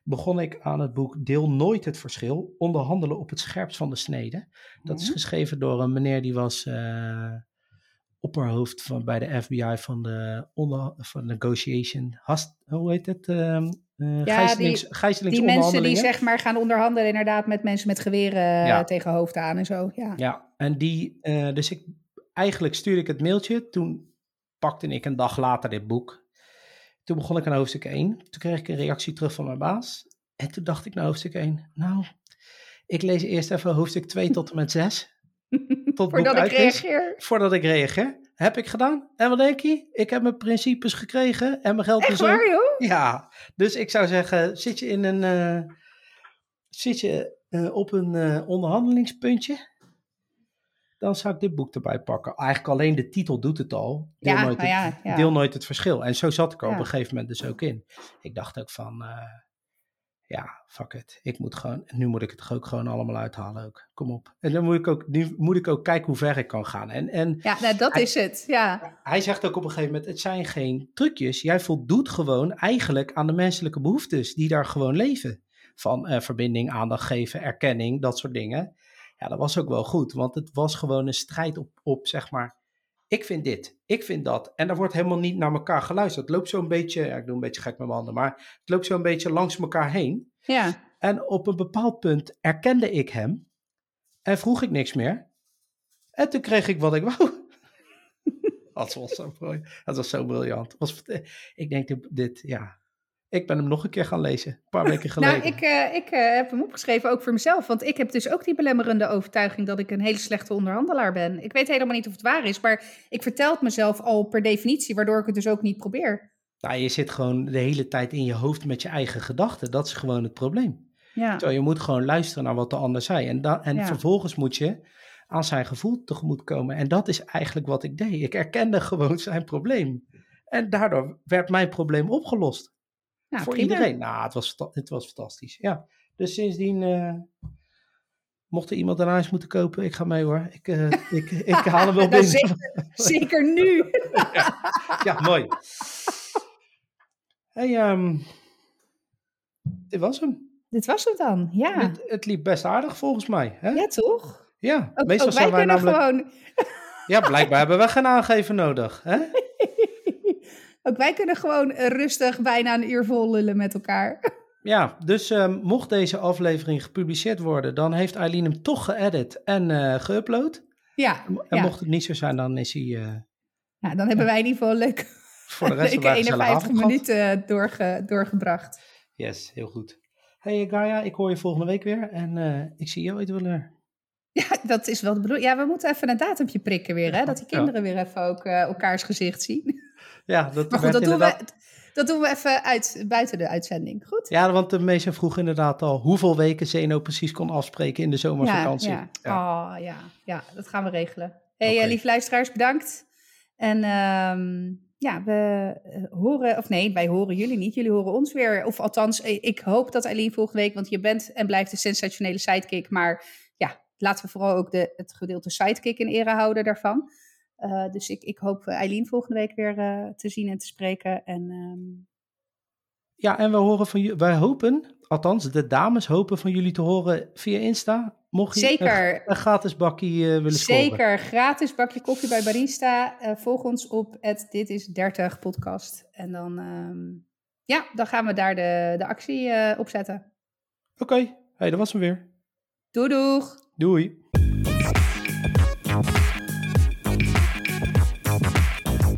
begon ik aan het boek Deel nooit het verschil, onderhandelen op het scherpst van de snede. Dat is Mhm. geschreven door een meneer die was eh, opperhoofd van, bij de FBI van de onder, van negotiation, hast, hoe heet het? ehm eh Ja, gijzelings, die-. Die mensen die zeg maar gaan onderhandelen inderdaad met mensen met geweren eh, Ja. tegen hoofd aan en zo. Ja. Ja, en die, dus ik, eigenlijk stuurde ik het mailtje. Toen pakte ik een dag later dit boek. Toen begon ik aan hoofdstuk 1. Toen kreeg ik een reactie terug van mijn baas. En toen dacht ik naar hoofdstuk 1. Nou, ik lees eerst even hoofdstuk 2 tot en met 6. Tot het boek Voordat ik is. reageer. Voordat ik reageer. Heb ik gedaan. En wat denk je? Ik heb mijn principes gekregen. En mijn geld Echt is waar, joh? Ja, dus ik zou zeggen, zit je in een, eh, zit je eh, op een eh, onderhandelingspuntje, dan zou ik dit boek erbij pakken. Eigenlijk alleen de titel doet het al. Deel, Ja, nooit, nou het, ja, ja. deel nooit het verschil. En zo zat ik er op een gegeven moment dus ook in. Ik dacht ook van, eh, ja, fuck it. Ik moet gewoon, nu moet ik het ook gewoon allemaal uithalen ook. Kom op. En dan moet ik ook, nu moet ik ook kijken hoe ver ik kan gaan. En, en Ja, nou, dat Hij- is het. Ja. hij zegt ook op een gegeven moment: het zijn geen trucjes. Jij voldoet gewoon eigenlijk aan de menselijke behoeftes die daar gewoon leven. Van eh, verbinding, aandacht geven, erkenning, dat soort dingen. Ja, dat was ook wel goed, want het was gewoon een strijd op, op zeg maar. Ik vind dit, ik vind dat. En daar wordt helemaal niet naar elkaar geluisterd. Het loopt zo'n beetje, ja, ik doe een beetje gek met mijn handen, maar het loopt zo'n beetje langs elkaar heen. ja. En op een bepaald punt erkende ik hem en vroeg ik niks meer. En toen kreeg ik wat ik wou. dat, was zo, dat was zo briljant. Was, ik denk, dit, ja, ik ben hem nog een keer gaan lezen, een paar weken geleden. Nou, ik, uh, ik uh, heb hem opgeschreven ook voor mezelf. Want ik heb dus ook die belemmerende overtuiging dat ik een hele slechte onderhandelaar ben. Ik weet helemaal niet of het waar is, maar ik vertel het mezelf al per definitie, waardoor ik het dus ook niet probeer. Nou, je zit gewoon de hele tijd in je hoofd met je eigen gedachten. Dat is gewoon het probleem. Ja. Terwijl je moet gewoon luisteren naar wat de ander zei. En, da en vervolgens moet je aan zijn gevoel tegemoet komen. En dat is eigenlijk wat ik deed. Ik erkende gewoon zijn probleem. En daardoor werd mijn probleem opgelost. Nou, voor iedereen. Nou, het was, het was fantastisch. Ja. Dus sindsdien uh, mocht er iemand een huis moeten kopen, ik ga mee hoor. Ik, uh, ik, ik haal hem wel binnen. zeker, zeker, nu. ja, ja, mooi. Hey, um, dit was hem. Dit was hem dan, ja. Het, het liep best aardig volgens mij. Hè? Ja, toch? Ja, ook, meestal ook wij zijn wij namelijk... gewoon... Ja, blijkbaar hebben we geen aangeven nodig. Hè? Ook wij kunnen gewoon rustig bijna een uur vol lullen met elkaar. Ja, dus uh, mocht deze aflevering gepubliceerd worden, dan heeft Eileen hem toch geëdit en uh, geüpload. Ja. En mocht het niet zo zijn, dan is hij. Uh, ja, dan hebben wij in ieder geval leuk, voor de rest leuke 51 minuten doorge, doorgebracht. Yes, heel goed. Hey Gaia, ik hoor je volgende week weer en ik zie jou ooit wel. Ja, dat is wel de bedoeling. Ja, we moeten even een datumje prikken weer, hè? Dat die kinderen weer even ook elkaars gezicht zien. Ja, dat maar goed, dat doen, we, dat doen we even uit, buiten de uitzending. Goed? Ja, want de meesten vroeg inderdaad al hoeveel weken Zeno precies kon afspreken in de zomervakantie. Ja, ja. Oh, ja. ja, dat gaan we regelen. hey, okay. uh, lieve luisteraars, bedankt. En um, ja, we eh, horen, of nee, wij horen jullie niet. Jullie horen ons weer. Of althans, eh, ik hoop dat Eileen volgende week, want je bent en blijft een sensationele sidekick. Maar ja, laten we vooral ook de, het gedeelte sidekick in ere houden daarvan. Uh, dus ik, ik hoop Eileen volgende week weer uh, te zien en te spreken. En, um... Ja, en we horen van jullie, wij hopen, althans de dames hopen van jullie te horen via Insta. Mocht je Zeker. Een, een gratis bakje uh, willen scoren. Zeker, gratis bakje koffie bij Barista. volg ons op het Dit is 30 podcast. En dan, um, ja, dan gaan we daar de, de actie opzetten. Oké, okay. hey, dat was hem weer. Doei doeg. Doei.